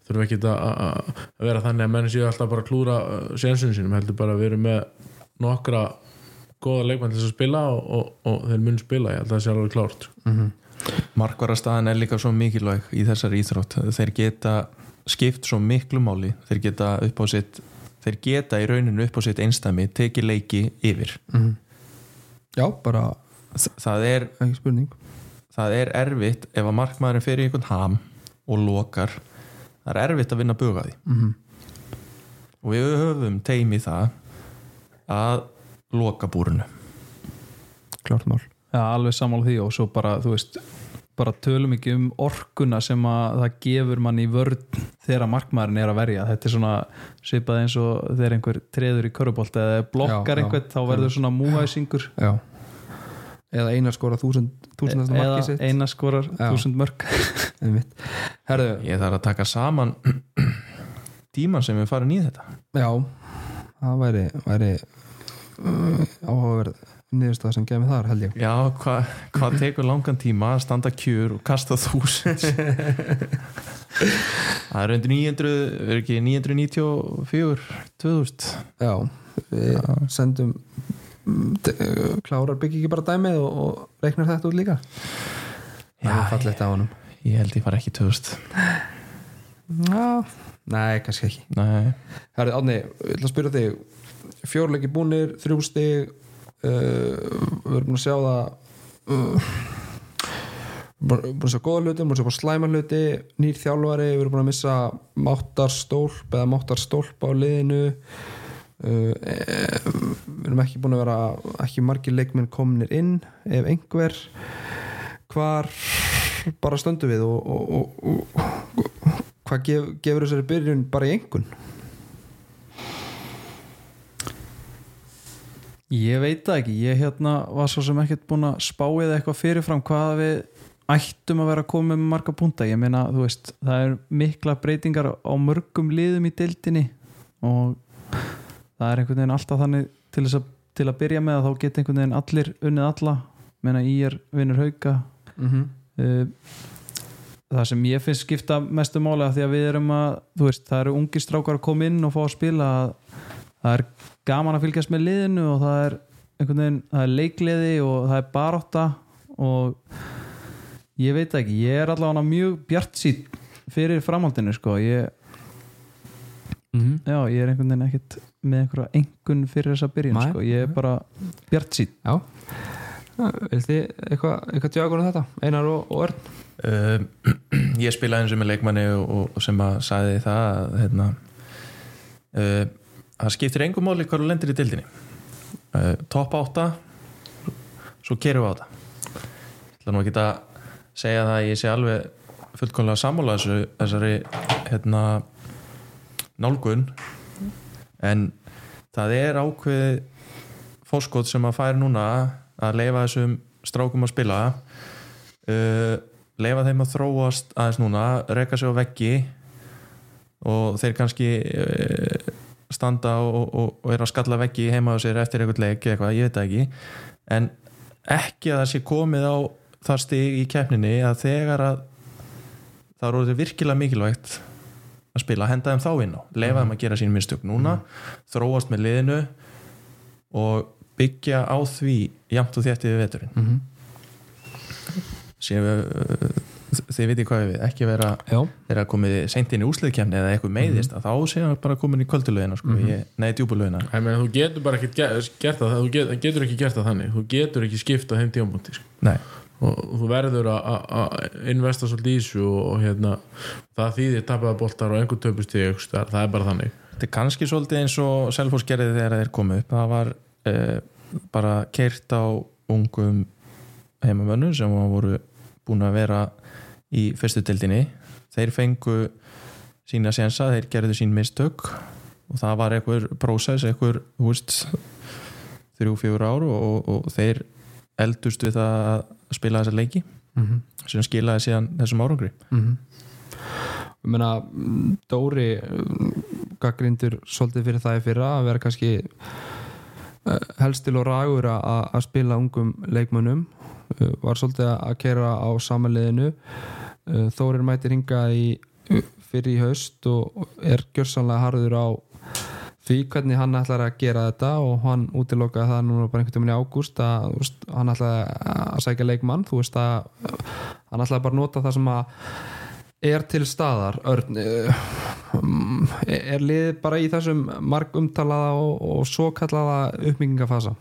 þurfum ekki að, að vera þannig að menn séu alltaf bara að klúra sénsun sínum, heldur bara að við erum með nokkra góða leikmenn til þess að spila og, þeir mun spila, ég held að það sé alveg klárt. Markvarðarstaðan er líka svo mikilvæg í þessari íþrótt. Þeir geta skipt svo miklu máli. Þeir geta upp á sitt þeir geta í rauninu upp á sitt einstæmi tekið leiki yfir. Já, bara það er það er erfitt ef að markmaðurinn fyrir einhvern ham og lokar. Það er erfitt að vinna buga því. Mhm. og við höfum teimi það að loka búrunu Klárt mál. Já, alveg sammála því og svo bara, þú veist bara tölum ekki um orkuna sem að það gefur mann í vörn þegar markmaðurinn er að verja. Þetta er svona svipað eins og þegar einhver treður í körubólt eða blokkar Já, já. einhvern þá verður svona múhæsingur Já, eða einar skora þúsund, þúsundasta eða markið sitt. eina skorar Já. þúsund herðu, ég þarf að taka saman tíman sem við farin í þetta. Já það væri, væri uh, áhugaverð niðurstað sem gefið þar held ég. Já, hvað hva tekur langan tíma að standa kjur og kasta þúsund? Það er undir 900 er ekki 994 2000 já, við sendum mm, klárar byggi ekki bara dæmið og, og reiknar þetta út líka? Það Já, er fallegt á honum. ég held ég fara ekki 2000 já, nei, kannski ekki. Nei, Herri, Átni, ég ætla að spyrja þig. Fjórleiki búnir, þrjú stig uh, við erum búin að sjá það uh, búin búin að sjá góða hluti, búin að sjá slæma hluti nýr þjálfari, við erum búin að missa máttarstólp eða máttarstólp á liðinu. Uh, e, við erum ekki búin að vera ekki margir leikmenn komnir inn ef einhver hvar bara stöndum við og, og, og, og hvað gef, gefur þessari byrjun bara í engun Ég veit það ekki, ég hérna var svo sem ekkert búin að spá eða eitthvað fyrirfram hvað við ættum að vera að koma með marga punta, ég meina þú veist, það er mikla breytingar á mörgum liðum í deildinni og það er einhvern veginn alltaf þannig til, að, til að byrja með að þá geta einhvern veginn allir unnið alla, meina í er vinnur hauka. Mm -hmm. það sem ég finnst skipta mestu máli af því að við erum að þú veist, það eru ungi strákar að koma inn og fá að spila að það er gaman að fylgjast með liðinu og það er einhvern veginn, það er leikliði og það er barótta og ég veit ekki, ég er allavega mjög bjart sítt fyrir framhaldinu sko, ég Mhm. já, ég er einhvern veginn ekkert með einhverja engun fyrir þessa byrjun Nei, sko, ég er bara bjart sítt Já Vil þið eitthvað eitthva tjákur um þetta? Einar og, og Örn? Uh, ég spilaði eins og með leikmanni og, og sem að sagði það að hérna, uh, það skiptir engum máli hvað þú lendir í dildinni uh, topp átta svo kerum við á þetta. Ég ætla nú ekki að segja það að ég sé alveg fullkomlega sammála þessu, þessari hérna, nálgun. En það er ákveð fórskot sem að færa núna að leifa þessum strákum að spila. Uh, leifa þeim að þróast aðeins núna, reka sig á veggi og þeir kannski uh, standa og, og, og er að skalla veggi heima á sér eftir einhvern leik eitthvað, ég veit það ekki. En ekki að það sé komið á það stig í keppninni að þegar að það eru orðið virkilega mikilvægt að spila, henda þeim þá inn á. Leifa þeim að gera sín minnstök núna þróast með liðinu og byggja á því jamt og þéttið við veturinn. Mm -hmm. sem við þið viti hvað við, ekki vera þegar komið seint inn í úsliðkemni eða eitthvað meiðist að þá séum við bara komin í kvöldulögina sko, ég, nei, djúbulögina Ég meina, þú getur bara ekki gert það þú get, getur ekki gert það þannig. Þú getur ekki skipta þeim tímabúndi sko. nei, og þú verður að- að að investa svolítið í þessu og, og hérna, það þýðir tapaða boltar og einhver töpust í það er bara þannig. Þetta er kannski svolítið eins og Selfoss gerði þegar þeir komið upp. Það var eh, bara keirt á ungum heimamönnum sem voru búin að vera í fyrstu dildinni þeir fengu sína sensa, þeir gerðu sín mistök og það var einhver prósess, einhver húst þrjú, fjögur ár og, og, þeir eldust við það að spila þessa leiki mm -hmm. sem skilaði síðan þessum árangri. Ég meina, mm, Dóri gaggrindur svolítið fyrir það í fyrra að vera kannski uh, helstil og ragur að spila ungum leikmönnum. Uh, var svolítið að kera á samanliðinu uh, Þórir mætir hinga í fyrir í haust og er gjörsanlega harður á því hvernig hann ætlar að gera þetta og hann útilokaði það núna bara einhvern veginn í ágúst að hann ætlaði að sækja leikmann. Þú veist að hann ætlaði bara að nota það sem að er til staðar Örn, eh, mm, er liðið bara í þessum marg umtalaða og, og svo kallaða uppbyggingafasa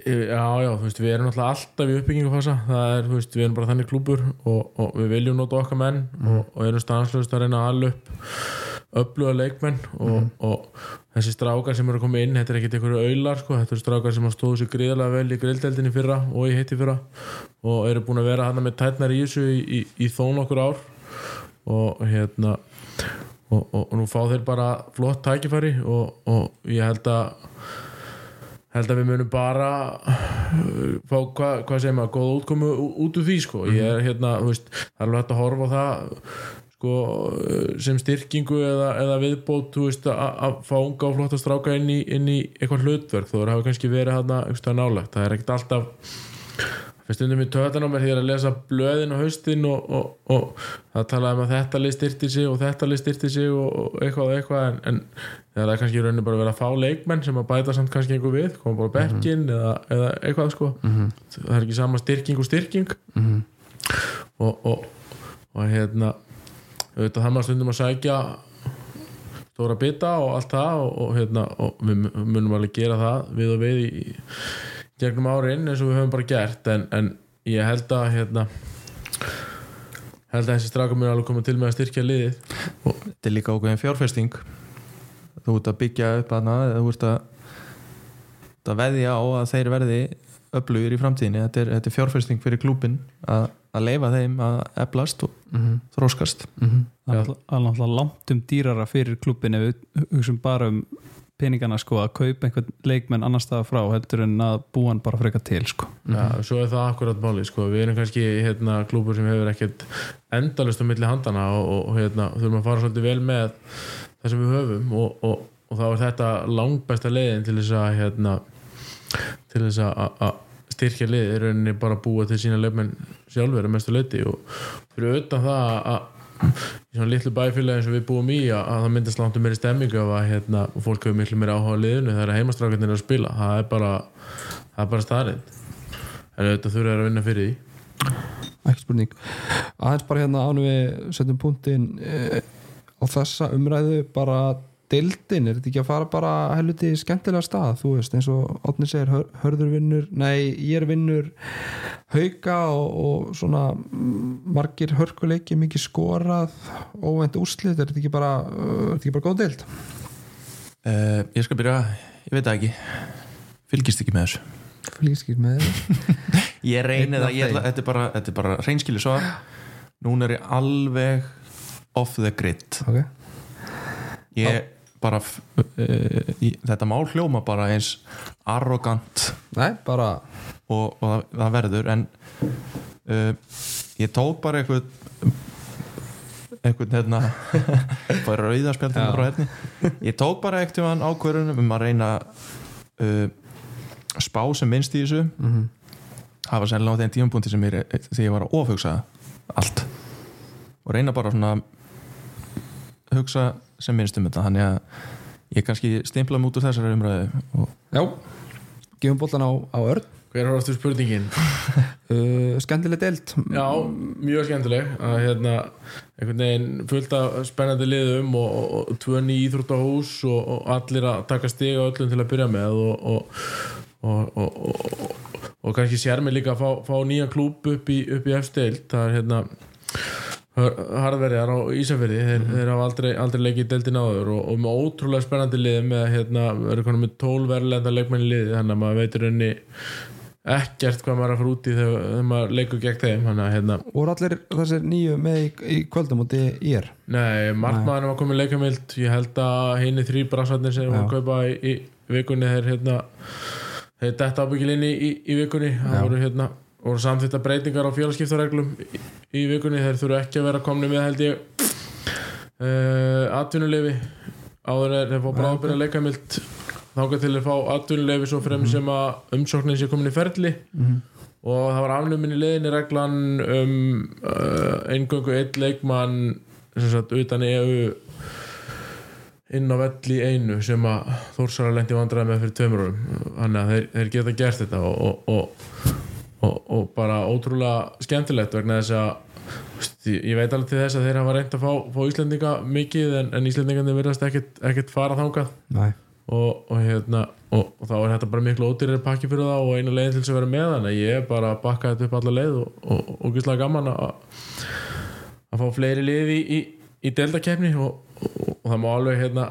Já, já, þú veist, við erum náttúrulega alltaf í uppbyggingafasa það er, þú veist, við erum bara þannig klúpur og, og við viljum nota okkar menn og, og erum stanslöst að reyna að alla upp öfluga leikmenn og, og þessi strákar sem eru að koma inn þetta er ekkert einhverju auðlar, sko, þetta eru strákar sem stóðu sér gríðarlega vel í grilldeldinni fyrra og í heiti fyrra og eru búin að vera hana með tætnar í þessu í, í, í þó nokkur ár og hérna og, og, og nú fá þeir bara flott tækifæri og, og ég held að held að við munum bara uh, fá, hvað hva segir maður, góð útkomu út úr því sko, ég er hérna veist, það er alveg hægt að horfa á það sko, uh, sem styrkingu eða, eða viðbót, veist að fá unga og flotta stráka inn í, inn í eitthvað hlutverk, þó það hafa kannski verið hérna eitthvað nálagt, það er ekkert alltaf stundum í töðan á mér því er að lesa blöðin á haustin og, og, og það talaði um að þetta lið styrti sig og þetta lið styrti sig og, og eitthvað og eitthvað en, en það er kannski í rauninni bara að vera að fá leikmenn sem að bæta samt kannski einhver við koma bara bekkin eða, eða eitthvað sko. Það er ekki sama styrking og styrking. Og, og, og hérna auðvitað það maður stundum að sækja stóra bita og allt það og, og, hérna, og við munum alveg gera það við og við í, gegnum árin eins og við höfum bara gert. En, en ég held að hérna, held að þessi straka mun alveg koma til með að styrkja liðið. Þetta er líka ákveðin fjárfesting. Þú ert að byggja upp eða þú ert að, veðja á að þeir verði öflugir í framtíðinni. Þetta er, þetta er fjárfesting fyrir klúbin að, að leifa þeim að eflast og þróskast. Það er náttúrulega- það er náttúrulega langt um dýrara fyrir klubbin ef við hugsun bara um peningana sko að kaupa einhvern leikmenn annar staða frá heldur en að búa hann bara freka til sko. Já, svo er það akkurat máli sko. við erum kannski hérna, klúbur sem hefur ekkert endalust á milli handana og, og, hérna, þurfum að fara svolítið vel með það sem við höfum og, og, og þá er þetta langbæsta leiðin til þess að hérna, til þess að styrkja liðið er rauninni bara að búa til sína leikmenn sjálfur að mestu leiti og fyrir utan það að- að í svona litlu bæfélagi eins og við búum í að, að það myndast langt um meiri stemmingu af að hérna, fólk hefur miklu meiri áhuga á liðinu þegar heimastrákarnir er að spila. Það er bara, bara starrið en auðvitað þurfa að vinna fyrir því. Ekki spurning. Aðeins bara hérna ánum við setjum punktin e, á þessa umræðu bara deildin, er þetta ekki að fara bara helviti skemmtilega stað, þú veist eins og Otni segir, hör, hörður vinnur nei, ég er vinnur hauka og, og svona margir hörkuleiki, mikið skorað óvænt úrslit, er þetta ekki bara uh, er þetta ekki bara góð deild? uh, ég skal byrja, ég veit ekki. Fylgist ekki með þessu. Fylgist ekki með þetta ég reyni Einn af það, ég, þetta er bara, bara reynskilu svar. Núna er ég alveg off the grid. Ok, ég bara uh, ég, þetta mál hljóma bara eins arrogant nei, bara og, og það, það verður en uh, ég tók bara eitthvað eitthvað hérna bara rauðarspjaldum Já. frá hérna. Ég tók bara eitthvað ákvörðunum um að reyna uh, spá sem minnst í þessu. Mm það var sennilega á þeim tímapunkti sem ég, þegar ég var að ofhugsa allt. Og reyna bara svona hugsa sem minnst um þetta þannig að ég kannski stimpla mút úr þessari umræðu og já, gefum bollan á, á örn. Hver er áttur spurningin? uh, skemmtileg deild. Já, mjög skemmtileg. Að hérna einhvern veginn fullt af spennandi liðum og, og, og tvö ný íþróttahús og, og allir að taka stig á öllum til að byrja með og og, og, og, og, og kannski sér mig líka að fá, fá nýja klúb upp í, í F-steild það er hérna harðverjar á Ísafirði þeir, þeir hafa aldrei, aldrei leikið deildin áður og, og með ótrúlega spennandi lið með hérna, verður konum með tólverlenda leikmenni liði þannig að maður veitur henni ekkert hvað maður er að fara út í þegar, þegar maður leikur gegn þeim að hérna, voru allir þessir nýju með í, í kvöldum í ég er? Nei, markmaðurinn var komið leikamild ég held að henni þrý brasvarnir sem var að kaupa í, í vikunni þeir hérna þeir detta ábyggil inn í, í, í vikunni það voru hérna voru samþýtta breytingar á félagskiptareglum í, í vikunni. Þeir þurfu ekki að vera komni með held ég uh, atvinnulefi áður er þeir fá bráðbyrja leikamild þangað til þeir fá atvinnulefi svo frem sem að umsóknin sé komin í ferli. Og það var afnumin í liðinni reglan um uh, eingöngu einn leikmann sem sagt utan EU inn á vell í einu sem að Þórsara lendi vandræði með fyrir tveimur árum. Þannig að þeir, þeir geta gert þetta og, og, og, og, og bara ótrúlega skemmtilegt vegna þess að ég veit alveg til þess að þeir hafa reynd að fá, fá Íslendinga mikið en, en Íslendingarnir virðast ekkert, ekkert fara nei. Og, og hérna og, þá er þetta bara miklu ódýrari pakki fyrir það og einu leiðin til þess að vera með þannig að ég er bara að bakka þetta upp alla leið og, og, og gíslega gaman að að fá fleiri liði í, í, í deltakefni og, það má alveg hérna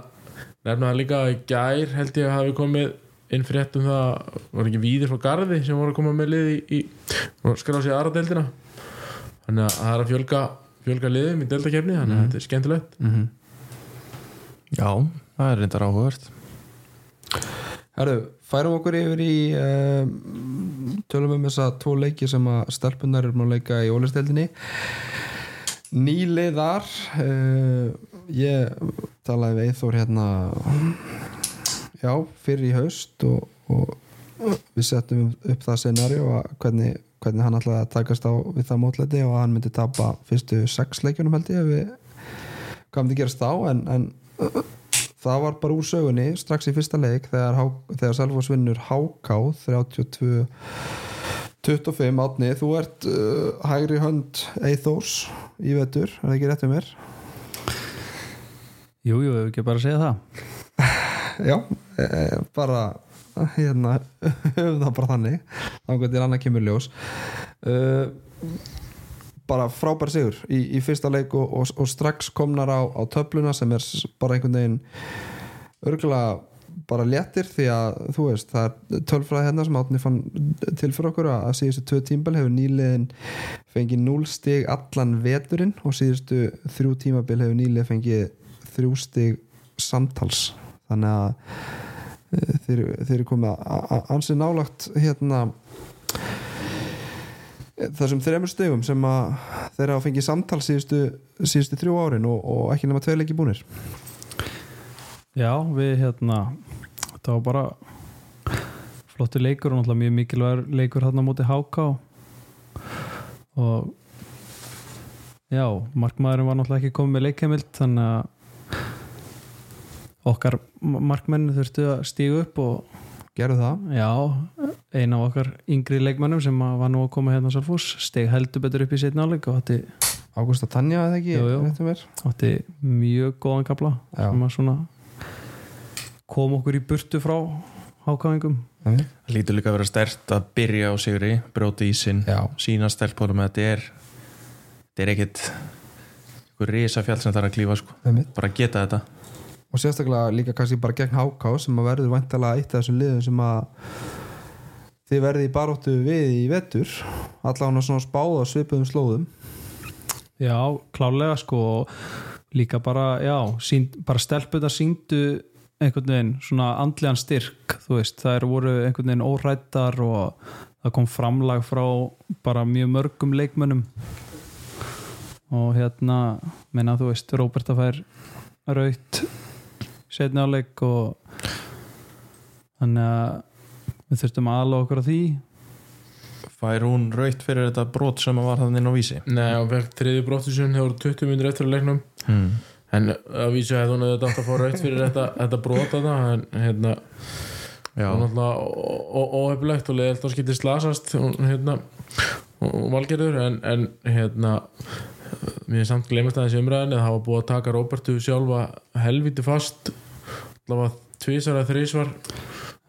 nefna það líka að gær held ég að hafi komið inn frétt um það var ekki víðir frá Garði sem voru að koma með liði í, í skrá sig aðra deildina þannig að það er að fjölga fjölga liðum í deltakefni þannig að þetta er skemmtilegt. Já, það er reyndar áhugavert. Herru, færum okkur yfir í um, tölum um þessa tvo leiki sem að stelpunar eru að leika í ólisteldinni Nýliðar uh, ég talaði við Eithor hérna já, fyrir í haust og, og við settum upp það scenario að hvernig, hvernig hann ætlaði að takast á við það mótleiti og að hann myndi tapa fyrstu sex leikjunum held ég ef við hvað myndi gerast þá en, en það var bara úr sögunni strax í fyrsta leik þegar, þegar Selfoss vinnur HK 32 25 átni, þú ert uh, hægri hönd Eithors í vetur, er það ekki rétt um mér? Jú, jú, ef ekki bara að segja það Já, e, bara hérna, höfum það bara þannig þá hvernig annað kemur ljós. Uh, bara frábær sigur í, í fyrsta leik og, og, og strax komnar á, á töfluna sem er bara einhvern veginn örgulega bara léttir því að þú veist það er tölfræði hérna sem átni fann til fyrir okkur að síðustu tvö tímbil hefur nýliðin fengið 0 stig allan veturinn og síðustu þrjú tímabil hefur nýlið fengið þrjú stig samtals þannig að eh, þeir, þeir eru komið að- að ansið nálagt hérna þessum þreymur stegum sem að þeir hafa fengið samtal síðustu, síðustu þrjú árin og, og ekki nema tveir leiki búnir. Já, við hérna þetta var bara flottur leikur og náttúrulega mjög mikilvægur leikur hérna á móti HK og já, markmaðurinn var náttúrulega ekki komið með leikheimild þannig að okkar markmenn þurftu að stígu upp og gerðu það já, eina af okkar yngri leikmennum sem að var nú að koma hérna á Salfús steg heldur betur upp í setna áleik og átti, Ágústa Tanja eða ekki Jú, jú. mér? átti mjög góðan kapla Já. sem að svona kom okkur í burtu frá hákáingum Nei. Það lítur líka að vera stert að byrja á sigri bróti í sinn, Já. sína stelpunum að þetta er þetta er ekkit risa fjall sem það er að klífa sko. Bara geta þetta og sérstaklega líka kannski bara gegn HK sem að verður væntalega eitt af þessum liðum sem að þið verði í baróttu við í vetur. Allavega svona spáð á svipuðum slóðum. Já, klálega sko. Líka bara, já, sínd, bara stelpunar síndu einhvern veginn svona andlegan styrk, þú veist. Það eru voru einhvern veginn órættar og það kom framlag frá bara mjög mörgum leikmönnum. Og hérna meina þú veist, Róberta fær raut setni áleik og þannig að við þurftum að ala okkur á því. Fær hún raut fyrir þetta brot sem var þannig inn á vísi? Nei, hún fekk þriði það voru 20 minnir eftir að leiknum. Hmm. en að vísu hefði hún þetta átt að fá raut fyrir þetta, þetta brota það en hérna já, og náttúrulega óheflegt og leðilt og skilti slasast hún, hérna, og valgerður en, en hérna mér er samt glemast aðeins í umræðinni að það var búið að taka Róbertu sjálfa helviti fast allavega tvísar að þrísvar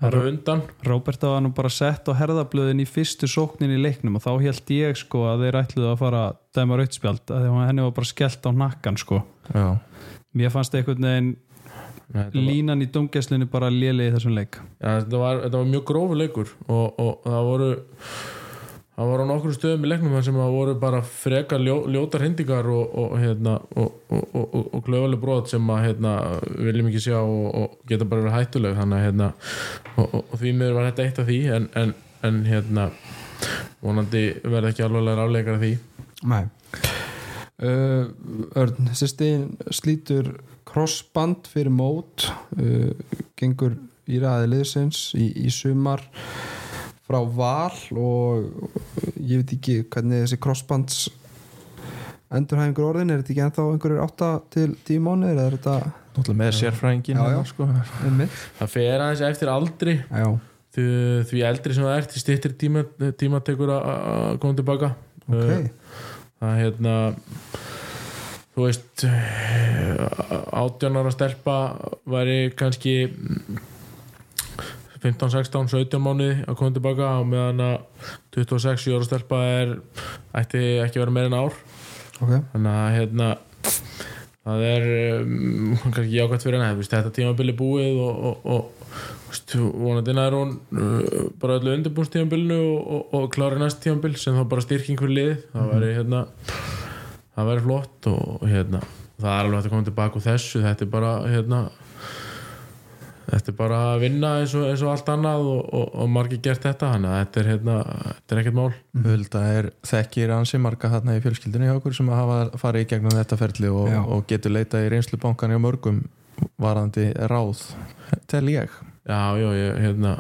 það eru undan. Róberta var nú bara sett á herðablöðin í fyrstu sóknin í leiknum og þá held ég sko að þeir ætluðu að fara að dæma rautspjald að henni var bara skellt á nakkan sko. Já. mér fannst einhvern veginn Nei, þetta var- línan í domgæslinu bara léli í þessum leik. Já, þetta, var, þetta var mjög grófu leikur og, og það voru það voru á nokkru stöðum í leiknum sem það voru bara freka ljó, ljótar hindingar og, og, hérna, og, og, klöfuleg brot sem að hérna, viljum ekki sjá og, geta bara verið hættuleg. Þannig að hérna, og, því miður var þetta eitt af því en, en, en hérna vonandi verði ekki alveg afleikar af því. Nei. Uh, Örn, sérsti slítur crossband fyrir mót uh, gengur í ræði liðsins í, í sumar frá val og ég veit ekki hvernig þessi crossbands endurhæfingur orðin er þetta ekki ennþá einhverjur 8 til 10 mánuðir eða er þetta náttúrulega með hérna, sko. það fer aðeins eftir aldri. Já, því, því eldri sem það er til stýttir tíma, tíma tekur að koma tilbaka ok. Uh, það hérna þú veist átján ára stelpa væri kannski 15, 16, 17 mánuði að koma tilbaka á meðan að 26 ára stelpa er ætti ekki vera meira en ár. Ok, þannig að hérna það er um, kannski jákvæmt fyrir henni þetta tímabili búið og, og, og vonandi nær hún uh, bara öllu undirbúnstímabilinu og, og, og klári næst tímabil sem þá bara styrking fyrir lið það væri hérna það væri flott og hérna það er alveg hægt að koma tilbaka úr þessu. Þetta er bara hérna þetta er bara að vinna eins og, eins og allt annað og, og, og margir gert þetta þannig að þetta er, hérna, þetta er ekkert mál. Hulda er þekkir ansi marga þarna í fjölskyldinu hjá okkur sem hafa farið í gegnum þetta ferli og, getur leitað í reynslubankan hjá mörgum varandi ráð tel ég. Já, já, ég, hérna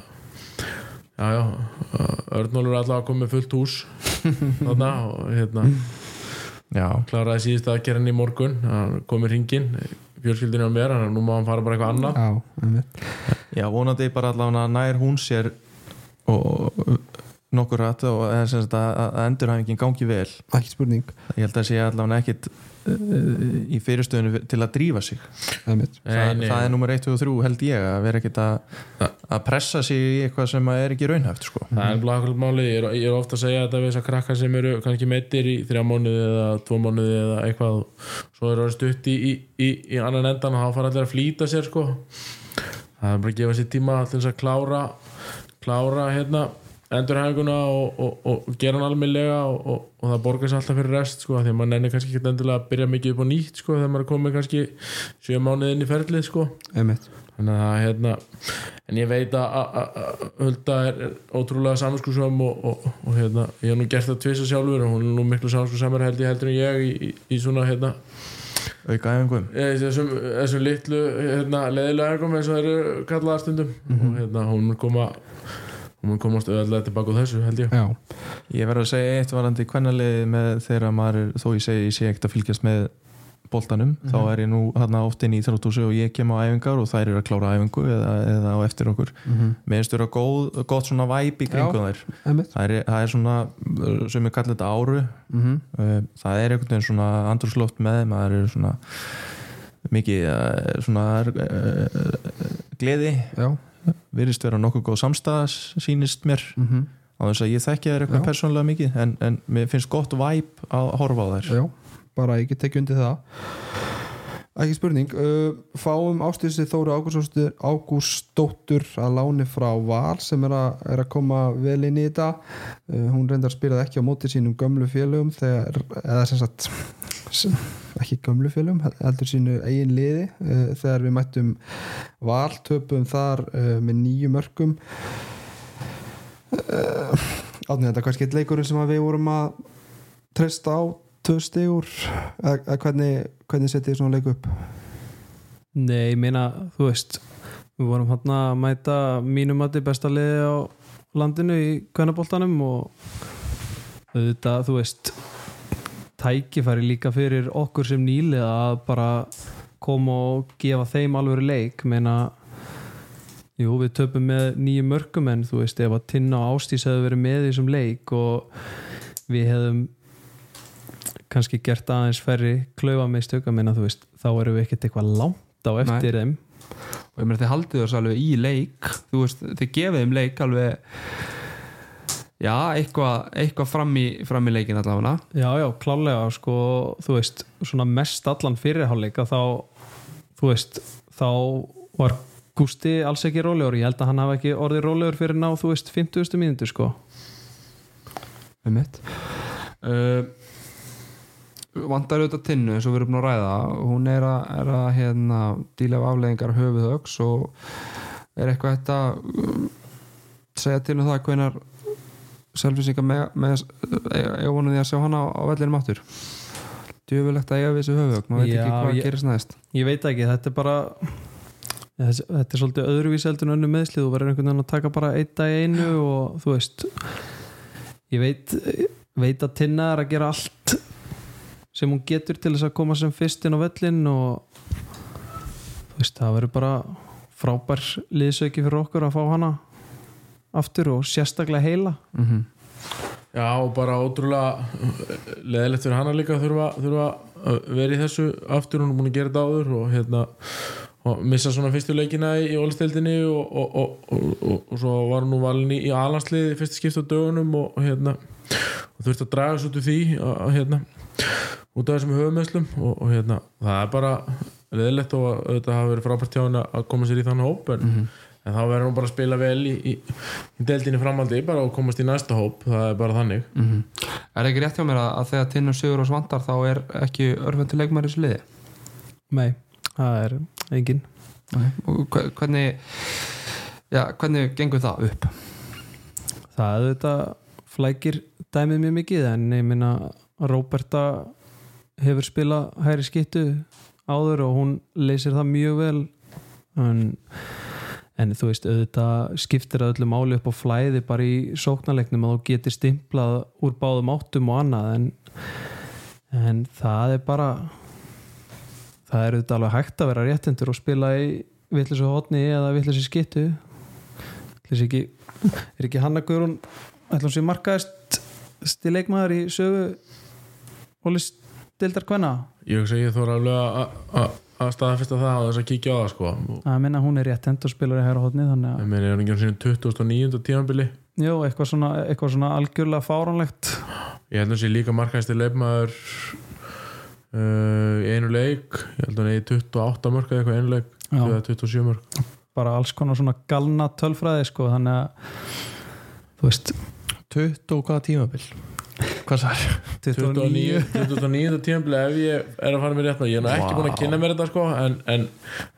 já, já Örnólur er alltaf að koma með fullt hús þarna og hérna Já, kláraði síðust að gera hann í morgun hann kom í ringin fjölskyldinu að nú má hann fara bara eitthvað annað. Já, já vonandi bara allavega nær hún sér og nokkur rætt og að, að endurhæfingin gangi vel. Ekki spurning. Ég held að sé allavega ekkit í fyrirstöðinu til að drífa sig. Það, nei. það er nummer 1 og 3 held ég að vera ekkit að, að pressa sig í eitthvað sem að er ekki raunhæft sko. það er bara akkurat máli, ég er, ég er ofta að segja þetta við þessar krakkar sem eru kannski meittir í þrjá mánuði eða tvo mánuði eða eitthvað svo eru það stutt í, í, í, í annan endan og þá fara allir að flýta sér sko. Það er bara að gefa sér tíma til þess að klára klára hérna endurhæfinguna og, og, og, og gera hann almennlega og, og, og það borgar sér alltaf fyrir rest sko, því að maður nennir kannski ekki endilega að byrja mikið upp á nýtt sko, þegar maður er komið kannski sjö mánuði inn í ferlið sko. Þannig að hérna en ég veit að- Hulda er er ótrúlega samanskusam og, og, og hérna, ég hef nú gert það tvisa sjálfur og hún er nú miklu samanskusamar held ég heldur en ég í, í, í svona hérna auka æfingum. Þessum, þessum litlu hérna, leðilega ergum eins og það eru kallaðar stundum. Og hérna, hún mun koma hún mun komast auðvitað tilbaka á þessu held ég. Já, Ég verður að segja eitt varandi kvennaliði með þegar maður, er- þó ég segi ég sé ekkert að fylgjast með boltanum, þá er ég nú hérna oft inn í Íþróttúsi og ég kem á æfingar og þær eru að klára æfingu eða, eða á eftir okkur. Mhm. mér finnst vera góð, gott svona væp í kringum þær. það er, það er svona, sem ég kalli þetta áru. Mm Uh, það er einhvern veginn svona andrúsloft með, maður er svona mikið uh, svona uh, gleði. Já, virðist vera nokkuð góð samstæðas sýnist mér. Mm á þess að ég þekki þær eitthvað persónulega mikið en, en mér finnst gott væp að horfa á þær. Já, bara get tekið undir það. Ekki spurning uh, fáum ástíðsi Þóru Ágústóttur, að láni frá Val sem er að, er að koma vel inn í þetta. Uh, hún reyndar spyrað ekki á móti sínum gömlu félögum þegar, eða sem sagt ekki gömlu félögum heldur sínu eigin liði. Uh, þegar við mættum Val töpum þar uh, með nýju mörgum uh, átni þetta er kannski eitt leikurinn sem að við vorum að treysta á tvö stigur. Eða eða hvernig, hvernig setið svona leik upp? Nei, ég meina, þú veist við vorum hann að mæta mínum að besta liði á landinu í kvennaboltanum og auðvitað, þú veist tækifæri líka fyrir okkur sem nýli að bara koma og gefa þeim alveg leik. Meina jú, við töpum með nýju mörgum en þú veist, ef að Tinna og Ástís hefðu verið með í þessum leik og við hefðum kannski gert aðeins ferri klaufa með stöka meina þú veist, þá erum við ekkert eitthvað langt á eftir þeim. Og ég meina þið haldið þess alveg í leik. Þú veist, þið gefið þeim leik alveg já, eitthvað eitthvað fram fram í leikin allavega. Já, já, klálega sko, þú veist, svona mest allan fyrirháleika þá, þú veist þá var Gústi alls ekki rólegur, ég held að hann hafa ekki orðið rólegur fyrir ná, þú veist, 50. mínútu sko. Um mitt. Uh, vandar auðvitað tinnu eins og við erum búin að ræða. Hún er að, er að hérna, díla af afleðingar höfuð öks og er eitthvað þetta um, segja til um það hvenar selfisingar með, með ég vonu því að sjá hana á, vellinum áttur djöfulegt að eiga við þessu höfuð maður veit ekki hvað gerist næst. Ég veit ekki, þetta er bara þetta er svolítið öðruvís heldur en önnu meðslið, þú verður einhvern veginn að taka bara einn dag einu og þú veist ég veit veit að Tinna er að gera allt sem hún getur til þess að koma sem fyrst inn á vellin og þú veist, það verður bara frábær liðsauki fyrir okkur að fá hana aftur og sérstaklega heila. Mm -hmm. Já, og bara ótrúlega leðilegt fyrir hana líka þurfa, þurfa í þessu aftur, hún er búin að gera þetta áður og hérna og missa svona fyrstu leikina í, ólistildinni og, og, og, og, svo var hún nú valin í, alansliði fyrsta skipt á dögunum og, hérna og þurfti að draga svo úr því að, hérna, út af þessum höfumesslum og, hérna, það er bara leðilegt og auðvitað hafa verið frábært hjá henni að koma sér í þann hóp en, en þá verður hún bara að spila vel í, í, í deildinni framaldi bara og komast í næsta hóp, það er bara þannig. Er ekki rétt hjá mér að, að þegar tinnu sigur og svandar þá er ekki örfendur leikmæri í þessu liði? Nei, það er engin okay. og hve- hvernig já, hvernig gengur það upp? Það er þetta flækir dæmið mjög mikið en ég minna Róberta hefur spilað hæri skittu áður og hún leysir það mjög vel. En, en þú veist auðvitað skiptir það öllu máli upp á flæði bara í sóknarleiknum að þú getur stimplað úr báðum áttum og annað en, en það er bara það er auðvitað alveg hægt að vera réttendur og spila í vittlisu hotni eða vittlisu skittu sé ekki, er ekki Hanna Guðrún ætlum sé markaðist stil leikmaður í sögu og listildar hvenna Ég hugsa að ég þóra alveg að- að að staðfesta það og þess að kíkja á það sko. Að minna hún er réttend og spilar í hæra hotni þannig að Ég meina, er ekki sinni 2009. tímanbili jú, eitthvað svona, eitthvað svona algjörlega fáránlegt. Ég held að sé líka markaðist í leifmaður uh, í einu leik. Ég held að hann eigi 28 mörg eða eitthvað í einu leik eða 27 mörg bara alls konar svona galna tölfræði sko, þannig að þú veist. 20 og hvaða tímabil hvað sær? 29 29. tímanbili ef ég er að fara mér rétt með ég er ekki búin að kynna mér þetta sko en, en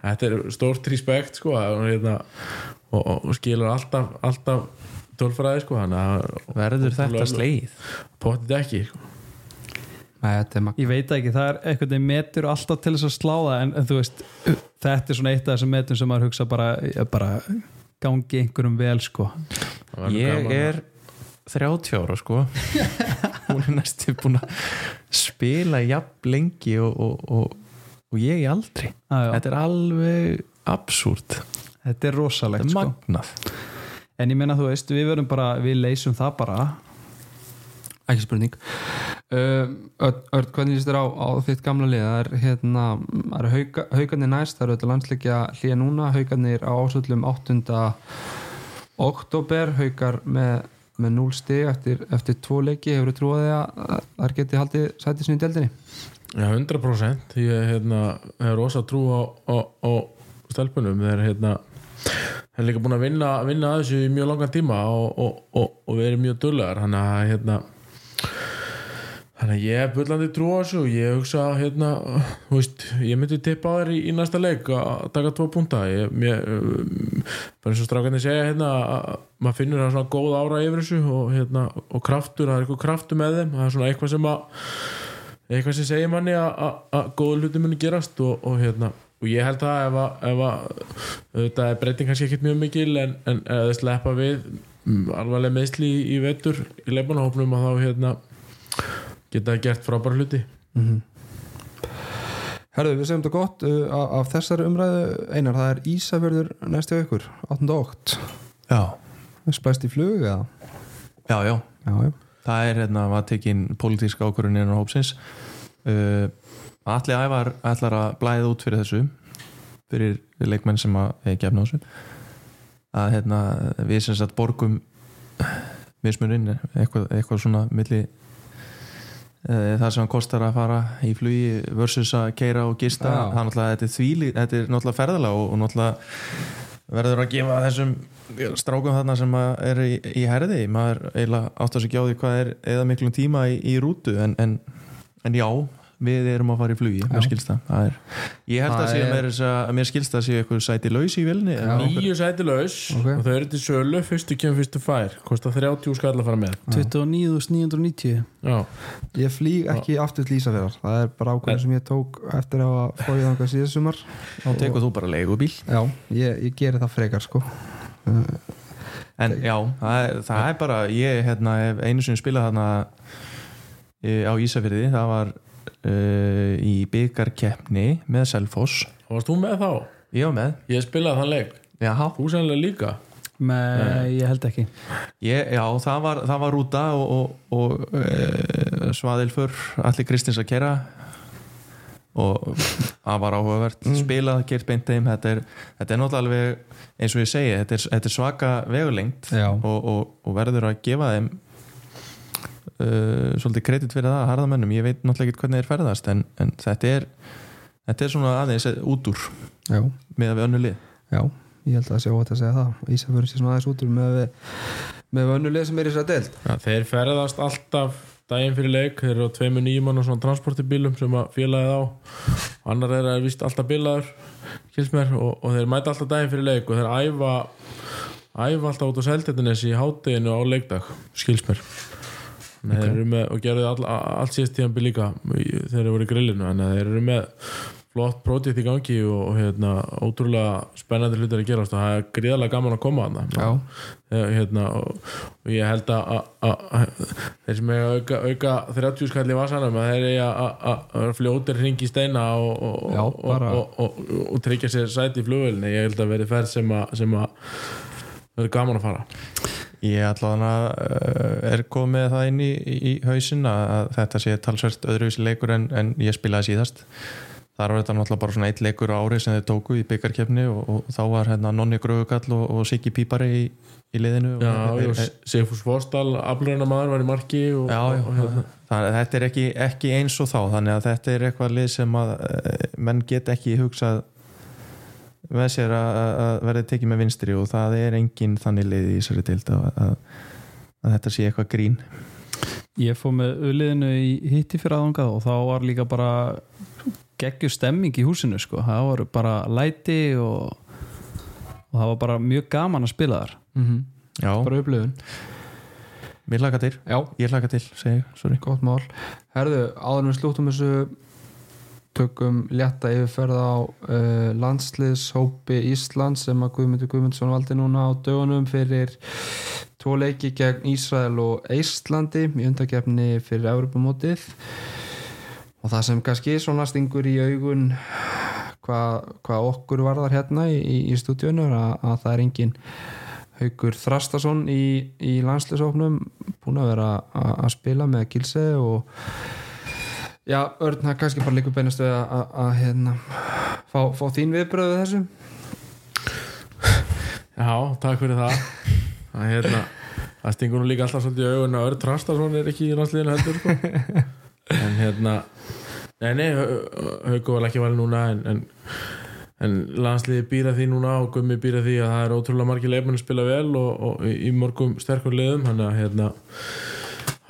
þetta er stórt respekt sko og, hérna, og, og, og skilur alltaf, alltaf tölfræði sko að verður þetta slegið? potið ekki sko. Nei, ég veit ekki, það er eitthvað þeim metur alltaf til þess að slá það en, en þú veist, þetta er svona eitt af þessum metum sem maður hugsa bara, bara gangi einhverjum vel sko ég er 30 ára sko. Hún er næstu búin að spila jafn lengi og, og, og, og ég aldrei ah, þetta er alveg absúrt þetta er þetta rosalegt er sko. magnað. En ég meina þú veist, við verðum bara, við leysum það bara. Ekki spurning. Örn, Örn, hvernig líst þér á, á þitt gamla lið? Það er hérna, það eru hauka, haukarnir næst það eru þetta landsleikja hlýja núna. Haukarnir á ásöldum 8. oktober haukar með, með 0 stig eftir, eftir tvo leiki, hefur þú trúið að þær geti haldið sætið sinni í deldinni Já, 100% ég hérna, hef rosa trú á, á, á stelpunum. Þeir hérna þeir líka búin að vinna, vinna að þessu í mjög langan tíma og, og, og, og erum mjög dullegar þannig að hérna þannig að ég hef bullandi trú á þessu og ég hugsa hérna, þú veist, ég myndi tippa á þér í, í næsta leik að taka tvo punta. Ég, mér, um, bara eins og strákarnir segja hérna að maður finnur það svona góð ára yfir þessu og hérna, og kraftur, það er eitthvað kraftur með þeim. Það er svona eitthvað sem að eitthvað sem segir manni að- góða hluti muni gerast og, og hérna og ég held að ef að, ef að þetta er breyting kannski ekkert mjög mikil en, en ef það sleppa við mm, alvarlega meðsli í, í vetur í leifanahópnum að þá hérna geta gert frábæra hluti. Herðu, við segjum þetta gott uh, af, af þessari umræðu. Einar, það er Ísafjörður næstu ykkur, 8. okt. Já, spæst í flug eða? já, já. Já, já. Það er hérna var tekin pólitíska ákvörðun innan hópsins. Uh, allir ævar ætlar að blæða út fyrir þessu fyrir leikmenn sem að er gefna á þessu. Að hérna við sem sagt borgum mismuninn eitthvað, eitthvað svona milli það sem kostar að fara í flugi versus að keira og gista það er náttúrulega, þvíli, þetta er náttúrulega ferðalega og, og náttúrulega verður að gefa þessum strákum þarna sem er í, í herði. Maður eiginlega átt að sig á því hvað er eða miklum tíma í, í rútu en, en, en já, við erum að fara í flugi mér skilst það, það er, ég held Það að, er- að, er... að mér skilst að sé eitthvað sæti laus í vilni Já. nýju sæti laus Ok. og þau eru til sölu. Fyrstu kemur fyrstu fær. Kostar 30 skall að fara með. 29.990 já, Ég flýg ekki aftur til Ísafjörðar það er bara ákveðin sem ég tók eftir að fóið þangað síðan sumar. Þá tekur þú bara leigubíl Já, ég, ég geri það frekar sko. En já, það er, það er bara ég hérna, hef einu sinni spilað þarna e, á Ísafirði. Það var uh, í byggarkeppni með Selfoss. Og varst þú með þá? ég var með, ég spilaði þann leik, jaha þú sennilega líka. Nei, ég held ekki. Ég, já, það var, það var rúta og, og, og e, svaðilfur allir Kristins að kera og það var áhugavert. Spilað, gert beint þeim þetta er, þetta er náttúrulega alveg eins og ég segi, þetta er, þetta er svaka vegulengt og, og verður að gefa þeim uh, svolítið kredit fyrir það, harðamennum ég veit náttúrulega ekki hvernig þeir ferðast en, en þetta er þetta er svona aðeins út úr Já, með að við önnu lið. Já, ég held að það sé óvægt að segja það. Ísafjörður sé svona aðeins út úr með, með vönnuleg sem er í þessari deild. Já, þeir ferðast alltaf daginn fyrir leik, þeir eru á tveimu nýjumann og svona transportibílum sem að félagið á. Annar er að vist alltaf bilaður skils mér og, og þeir mæta alltaf daginn fyrir leik og þeir æfa æfa alltaf út á Seltjarnes í hátteginu á leikdag skils með, og gerðu all, allt síðast tíðanbi líka í- þegar þeir voru í grillinu þannig að þeir eru með flott prótið í gangi og, og hérna, ótrúlega spennandi hlutir að gerast og það er gríðarlega gaman að koma það hérna, og, og ég held að, þeir sem eiga að auka, auka 30 skall í vasanum þeir eiga að- fljótir hringi í steina og, og, Já, og, bara- og, og, og, og tryggja sér sæti í flugvélni ég held að veri ferð sem að verður gaman að fara Ég allavega uh, er komið það inn í, í hausin að, þetta sé talsvert öðruvísi leikur en, en ég spilaði síðast þar var þetta náttúrulega bara svona eitt leikur á ári sem þeir tóku í byggarkefni og, og þá var hérna Nonni Gröfugall og, og Siggi Pípari í, í liðinu og, Já, þeir- og Sigfús Fostal aflurina maður var í marki og, Já, já, og, hérna. þannig að þetta er ekki, ekki eins og þá þannig að þetta er eitthvað lið sem að eh, menn get ekki hugsað með sér að, að verði tekið með vinstri og það er engin þannig lið í þessari dild að, að, að þetta sé eitthvað grín. Ég fór með uliðinu í hitti fyrir aðangað og þá var líka bara geggjur stemming í húsinu sko. það var bara læti og, og það var bara mjög gaman að spila þar. Mm Já, bara upplifun. Mér laka til, Já, ég laka til, segi ég, sorry. Gott mál. Herðu, áður en við slúttum þessu tökum létta yfirferð á uh, landsliðshópi Íslands sem að Guðmundur Guðmundsson valdi núna á dögunum fyrir tvo leiki gegn Ísrael og Íslandi í undakefni fyrir Evropamótið og það sem kannski svona stingur í augun hvað hva okkur varðar hérna í, í, er að, að það er engin Haugur Þrastason í, í landsliðshópnum búin að vera að spila með Gilse og já, Örn, það kannski bara líka beinast við að, að, að hérna, fá, fá þín viðbröðu þessu. Já, takk fyrir það. Það, hérna, það stingur nú líka alltaf svolítið í augun að Örn Trastason er ekki í landsliðinu heldur sko. en hérna nei, nei, Hauku var ekki valið núna en, en, en landsliði býra því núna og Gummi býra því að það er ótrúlega margir leifmenn að spila vel og, og í mörgum sterkur liðum. Hann að hérna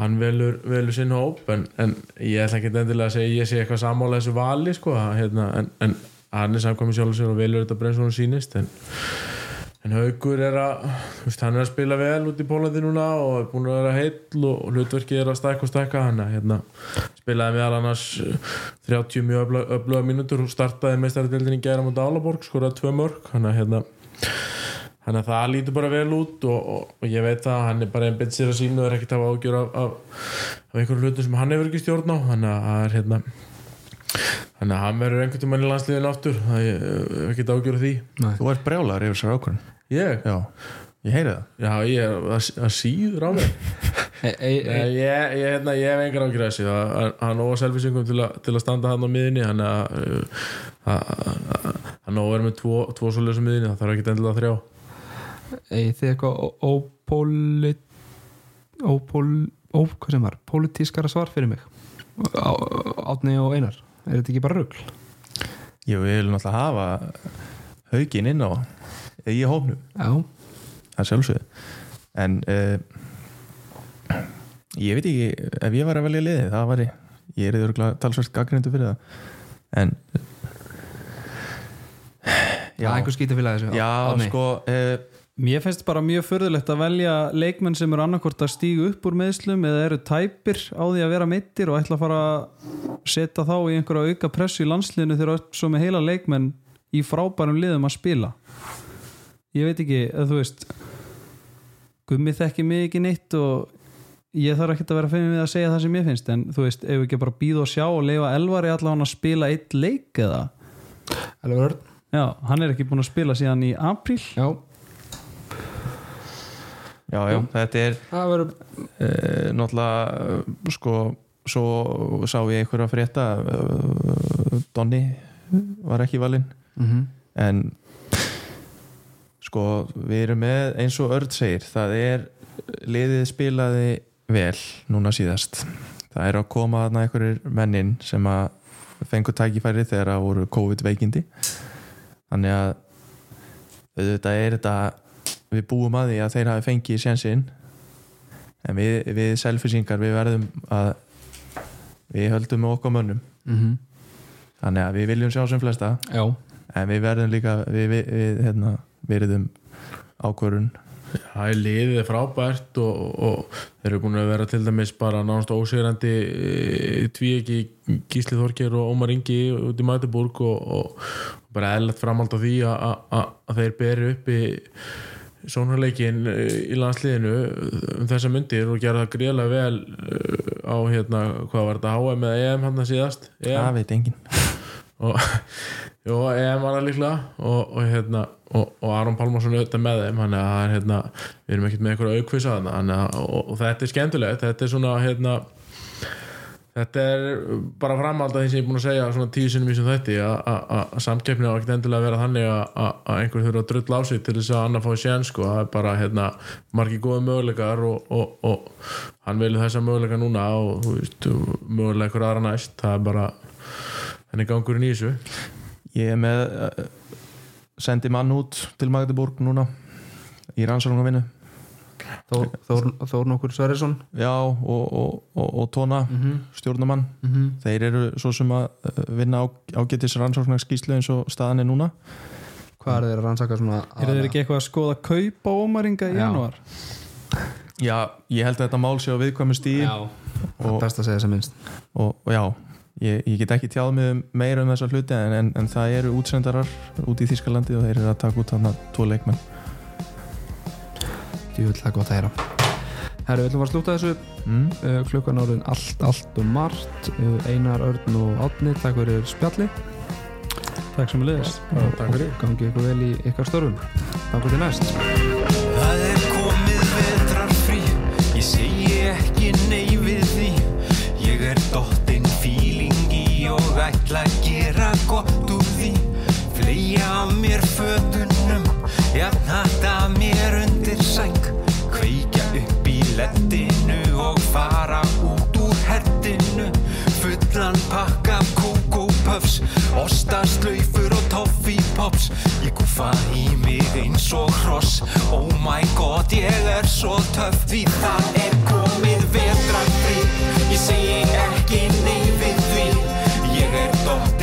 hann velur, velur sinn hóp en, en ég ætla ekki endilega að segja ég sé eitthvað sammála þessu vali sko, hérna, en, en hann er samkvæmið sjálf sér og velur þetta og hann sýnist en En Haugur er að, veist, hann er að spila vel út í Pólandi núna og er búin að vera heill og hlutverkið er að stækka og stækka hann hérna, spilaði meðal annars eh, 30 mjög öflug- öfluga mínútur og startaði meistaradeildin í gæra mot Álaborg, skoraði tvö mörg hann að hérna hann að það lítur bara vel út og, og, og ég veit að hann er bara einn bett sér að sínu og er ekkert að hafa ágjör af, af, af einhverju hlutum sem hann hefur ekki stjórn á. Hann að það er hérna Þannig að hann verður einhvern tímann í landsliðinu aftur það er eh, ekkert ágjör af því. Þú ert brjálar yfir sér ákvörðin Ég? Já, ég heyri það. Já, ég er að, að síður á mig Nei, ég, ég, hérna, ég hef engar ágjur að þessu. Það- hann- óa selvisingum til, að- til að standa hann á miðinni hann vera með tvo, tvo það þrjá Egið þið eitthvað ópólit ópól ó, hvað sem var, pólitískara svar fyrir mig Átni og Einar er þetta ekki bara rugl? Ég vil náttúrulega hafa haugin inn á í hófnu, Já, það er sjálfsögðu en uh, ég veit ekki ef ég var að velja liði, það var ég er yfirlega talsvært gaggrindu fyrir það en já. einhver skítið fyrir þessu já, Árni. sko uh, Mér finnst bara mjög förðulegt að velja leikmenn sem eru annarkvort að stígu upp úr meðslum eða eru tæpir á því að vera meittir og ætla að fara að setja þá í einhverja auka pressu í landsliðinu þegar öll svo með heila leikmenn í frábærum liðum að spila. Ég veit ekki, þú veist gummi þekki mig ekki neitt og ég þarf ekki að vera feimið við að segja það sem ég finnst en þú veist, ef við ekki bara býða og sjá og leifa Elvari allavega að spila eitt leik eða? Elvar já, hann er ekki búin að spila síðan í apríl. Já, já, já, þetta er það verður uh, náttúrulega sko, svo sá ég einhverja frétta uh, Donni var ekki valinn. Mm en sko við erum með eins og Örd segir það er liðið spilaði vel núna síðast. Það er að koma þarna einhverjir mennin sem að fengu tækifæri þegar það voru COVID veikindi þannig að auðvitað er þetta við búum að því að þeir hafi fengið sjansinn en við, við selfisingar við verðum að við höldum með okkar mönnum. Mm þannig að við viljum sjá sem flesta. Já, en við verðum líka við, við, við hérna, veriðum ákvörun Það er liðið frábært og, og þeir eru búin að vera til dæmis bara nánast ósigrandi tví ekki Gísli Þorkir og Ómar Ingi út í Mætuburg og, og bara eðlægt framhald á því að, að, að þeir beri upp í sónarleikin í landsliðinu um þessa myndir og gera það greiðlega vel uh, á hérna, hvað var þetta HM eða EM hann að síðast? EM það veit enginn. Og Jó, EM var það líklega og, og, hérna, og, og Aron Pálmarsson auðvitað með þeim það er, hérna, við erum ekkert með einhverja aukvisa og þetta er skemmtilegt þetta er svona hérna, þetta er bara framhald að því sem ég er búin að segja svona tíu sinnum í sem þetta að samkeppni á ekkert endilega að vera þannig að einhver þurfa að drull á sig til þess að annar fái sjén sko, það er bara hérna, margi góða möguleikar og hann vilja þessa möguleika núna og veist, möguleika einhver aðra næst. Það er bara henni gangurinn í þessu. Ég er með uh, sendi mann út til Magdeburg núna í rannsóknarvinnu Þór, Þór, Þór nokkur Sverrisson. Já og, og, og, og Tóna mm -hmm. stjórnumann mm -hmm. þeir eru svo sem að vinna á, ágætis rannsóknarskíslu eins og staðan er núna. Hvað er þeir að rannsaka svona er þeir ekki eitthvað að skoða kaupa ómaringa í januar já, ég held að þetta mál sé á viðkvæmi stíð já, það er best að segja sem minnst. Og já Ég, ég get ekki tjáð mig um meira um þessa hluti en, en, en það eru útsendarar út í Þískalandi og þeir eru að taka út þarna tvo leikmenn Ég vil það gott að heyra. Herru, við ætlum að slúta þessu. Mm. uh, klukkan árið allt, allt og margt. Uh, Einar, Örn og Átni takk fyrir spjalli Takk sem við liðist Takk fyrir. Gangi ykkur vel í ykkar störfum. Takk fyrir næst. Það er komið vetrar frí Ég segi ekki nei við því. Ég er dottin fílingi og ætla að gera gott úr því. Fleia af mér fötunum fara út úr hertinu Fullan pakka kókópöfs Ostaslaufur og toffípops Ég gúfa í mig eins og hross. Oh my god, ég er svo töff Því það er komið vetrarfrí. Ég segi ekki nei við því. Ég er dottinn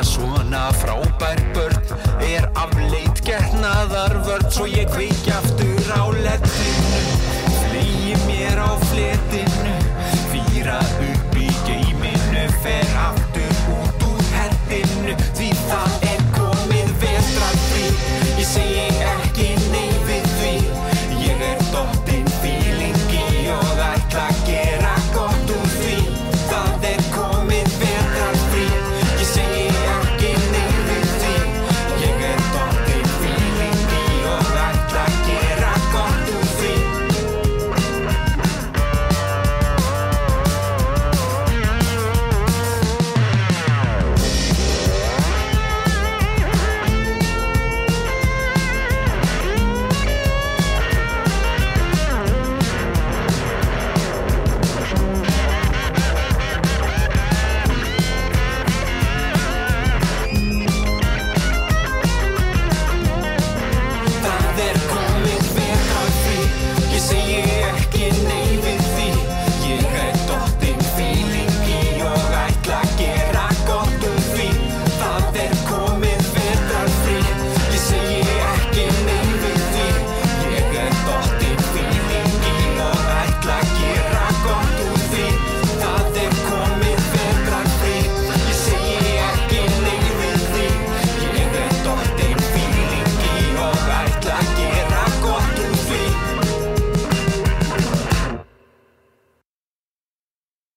Eiga svona frábær börn Er afleit getnaðar vörn Svo ég kveiki aftur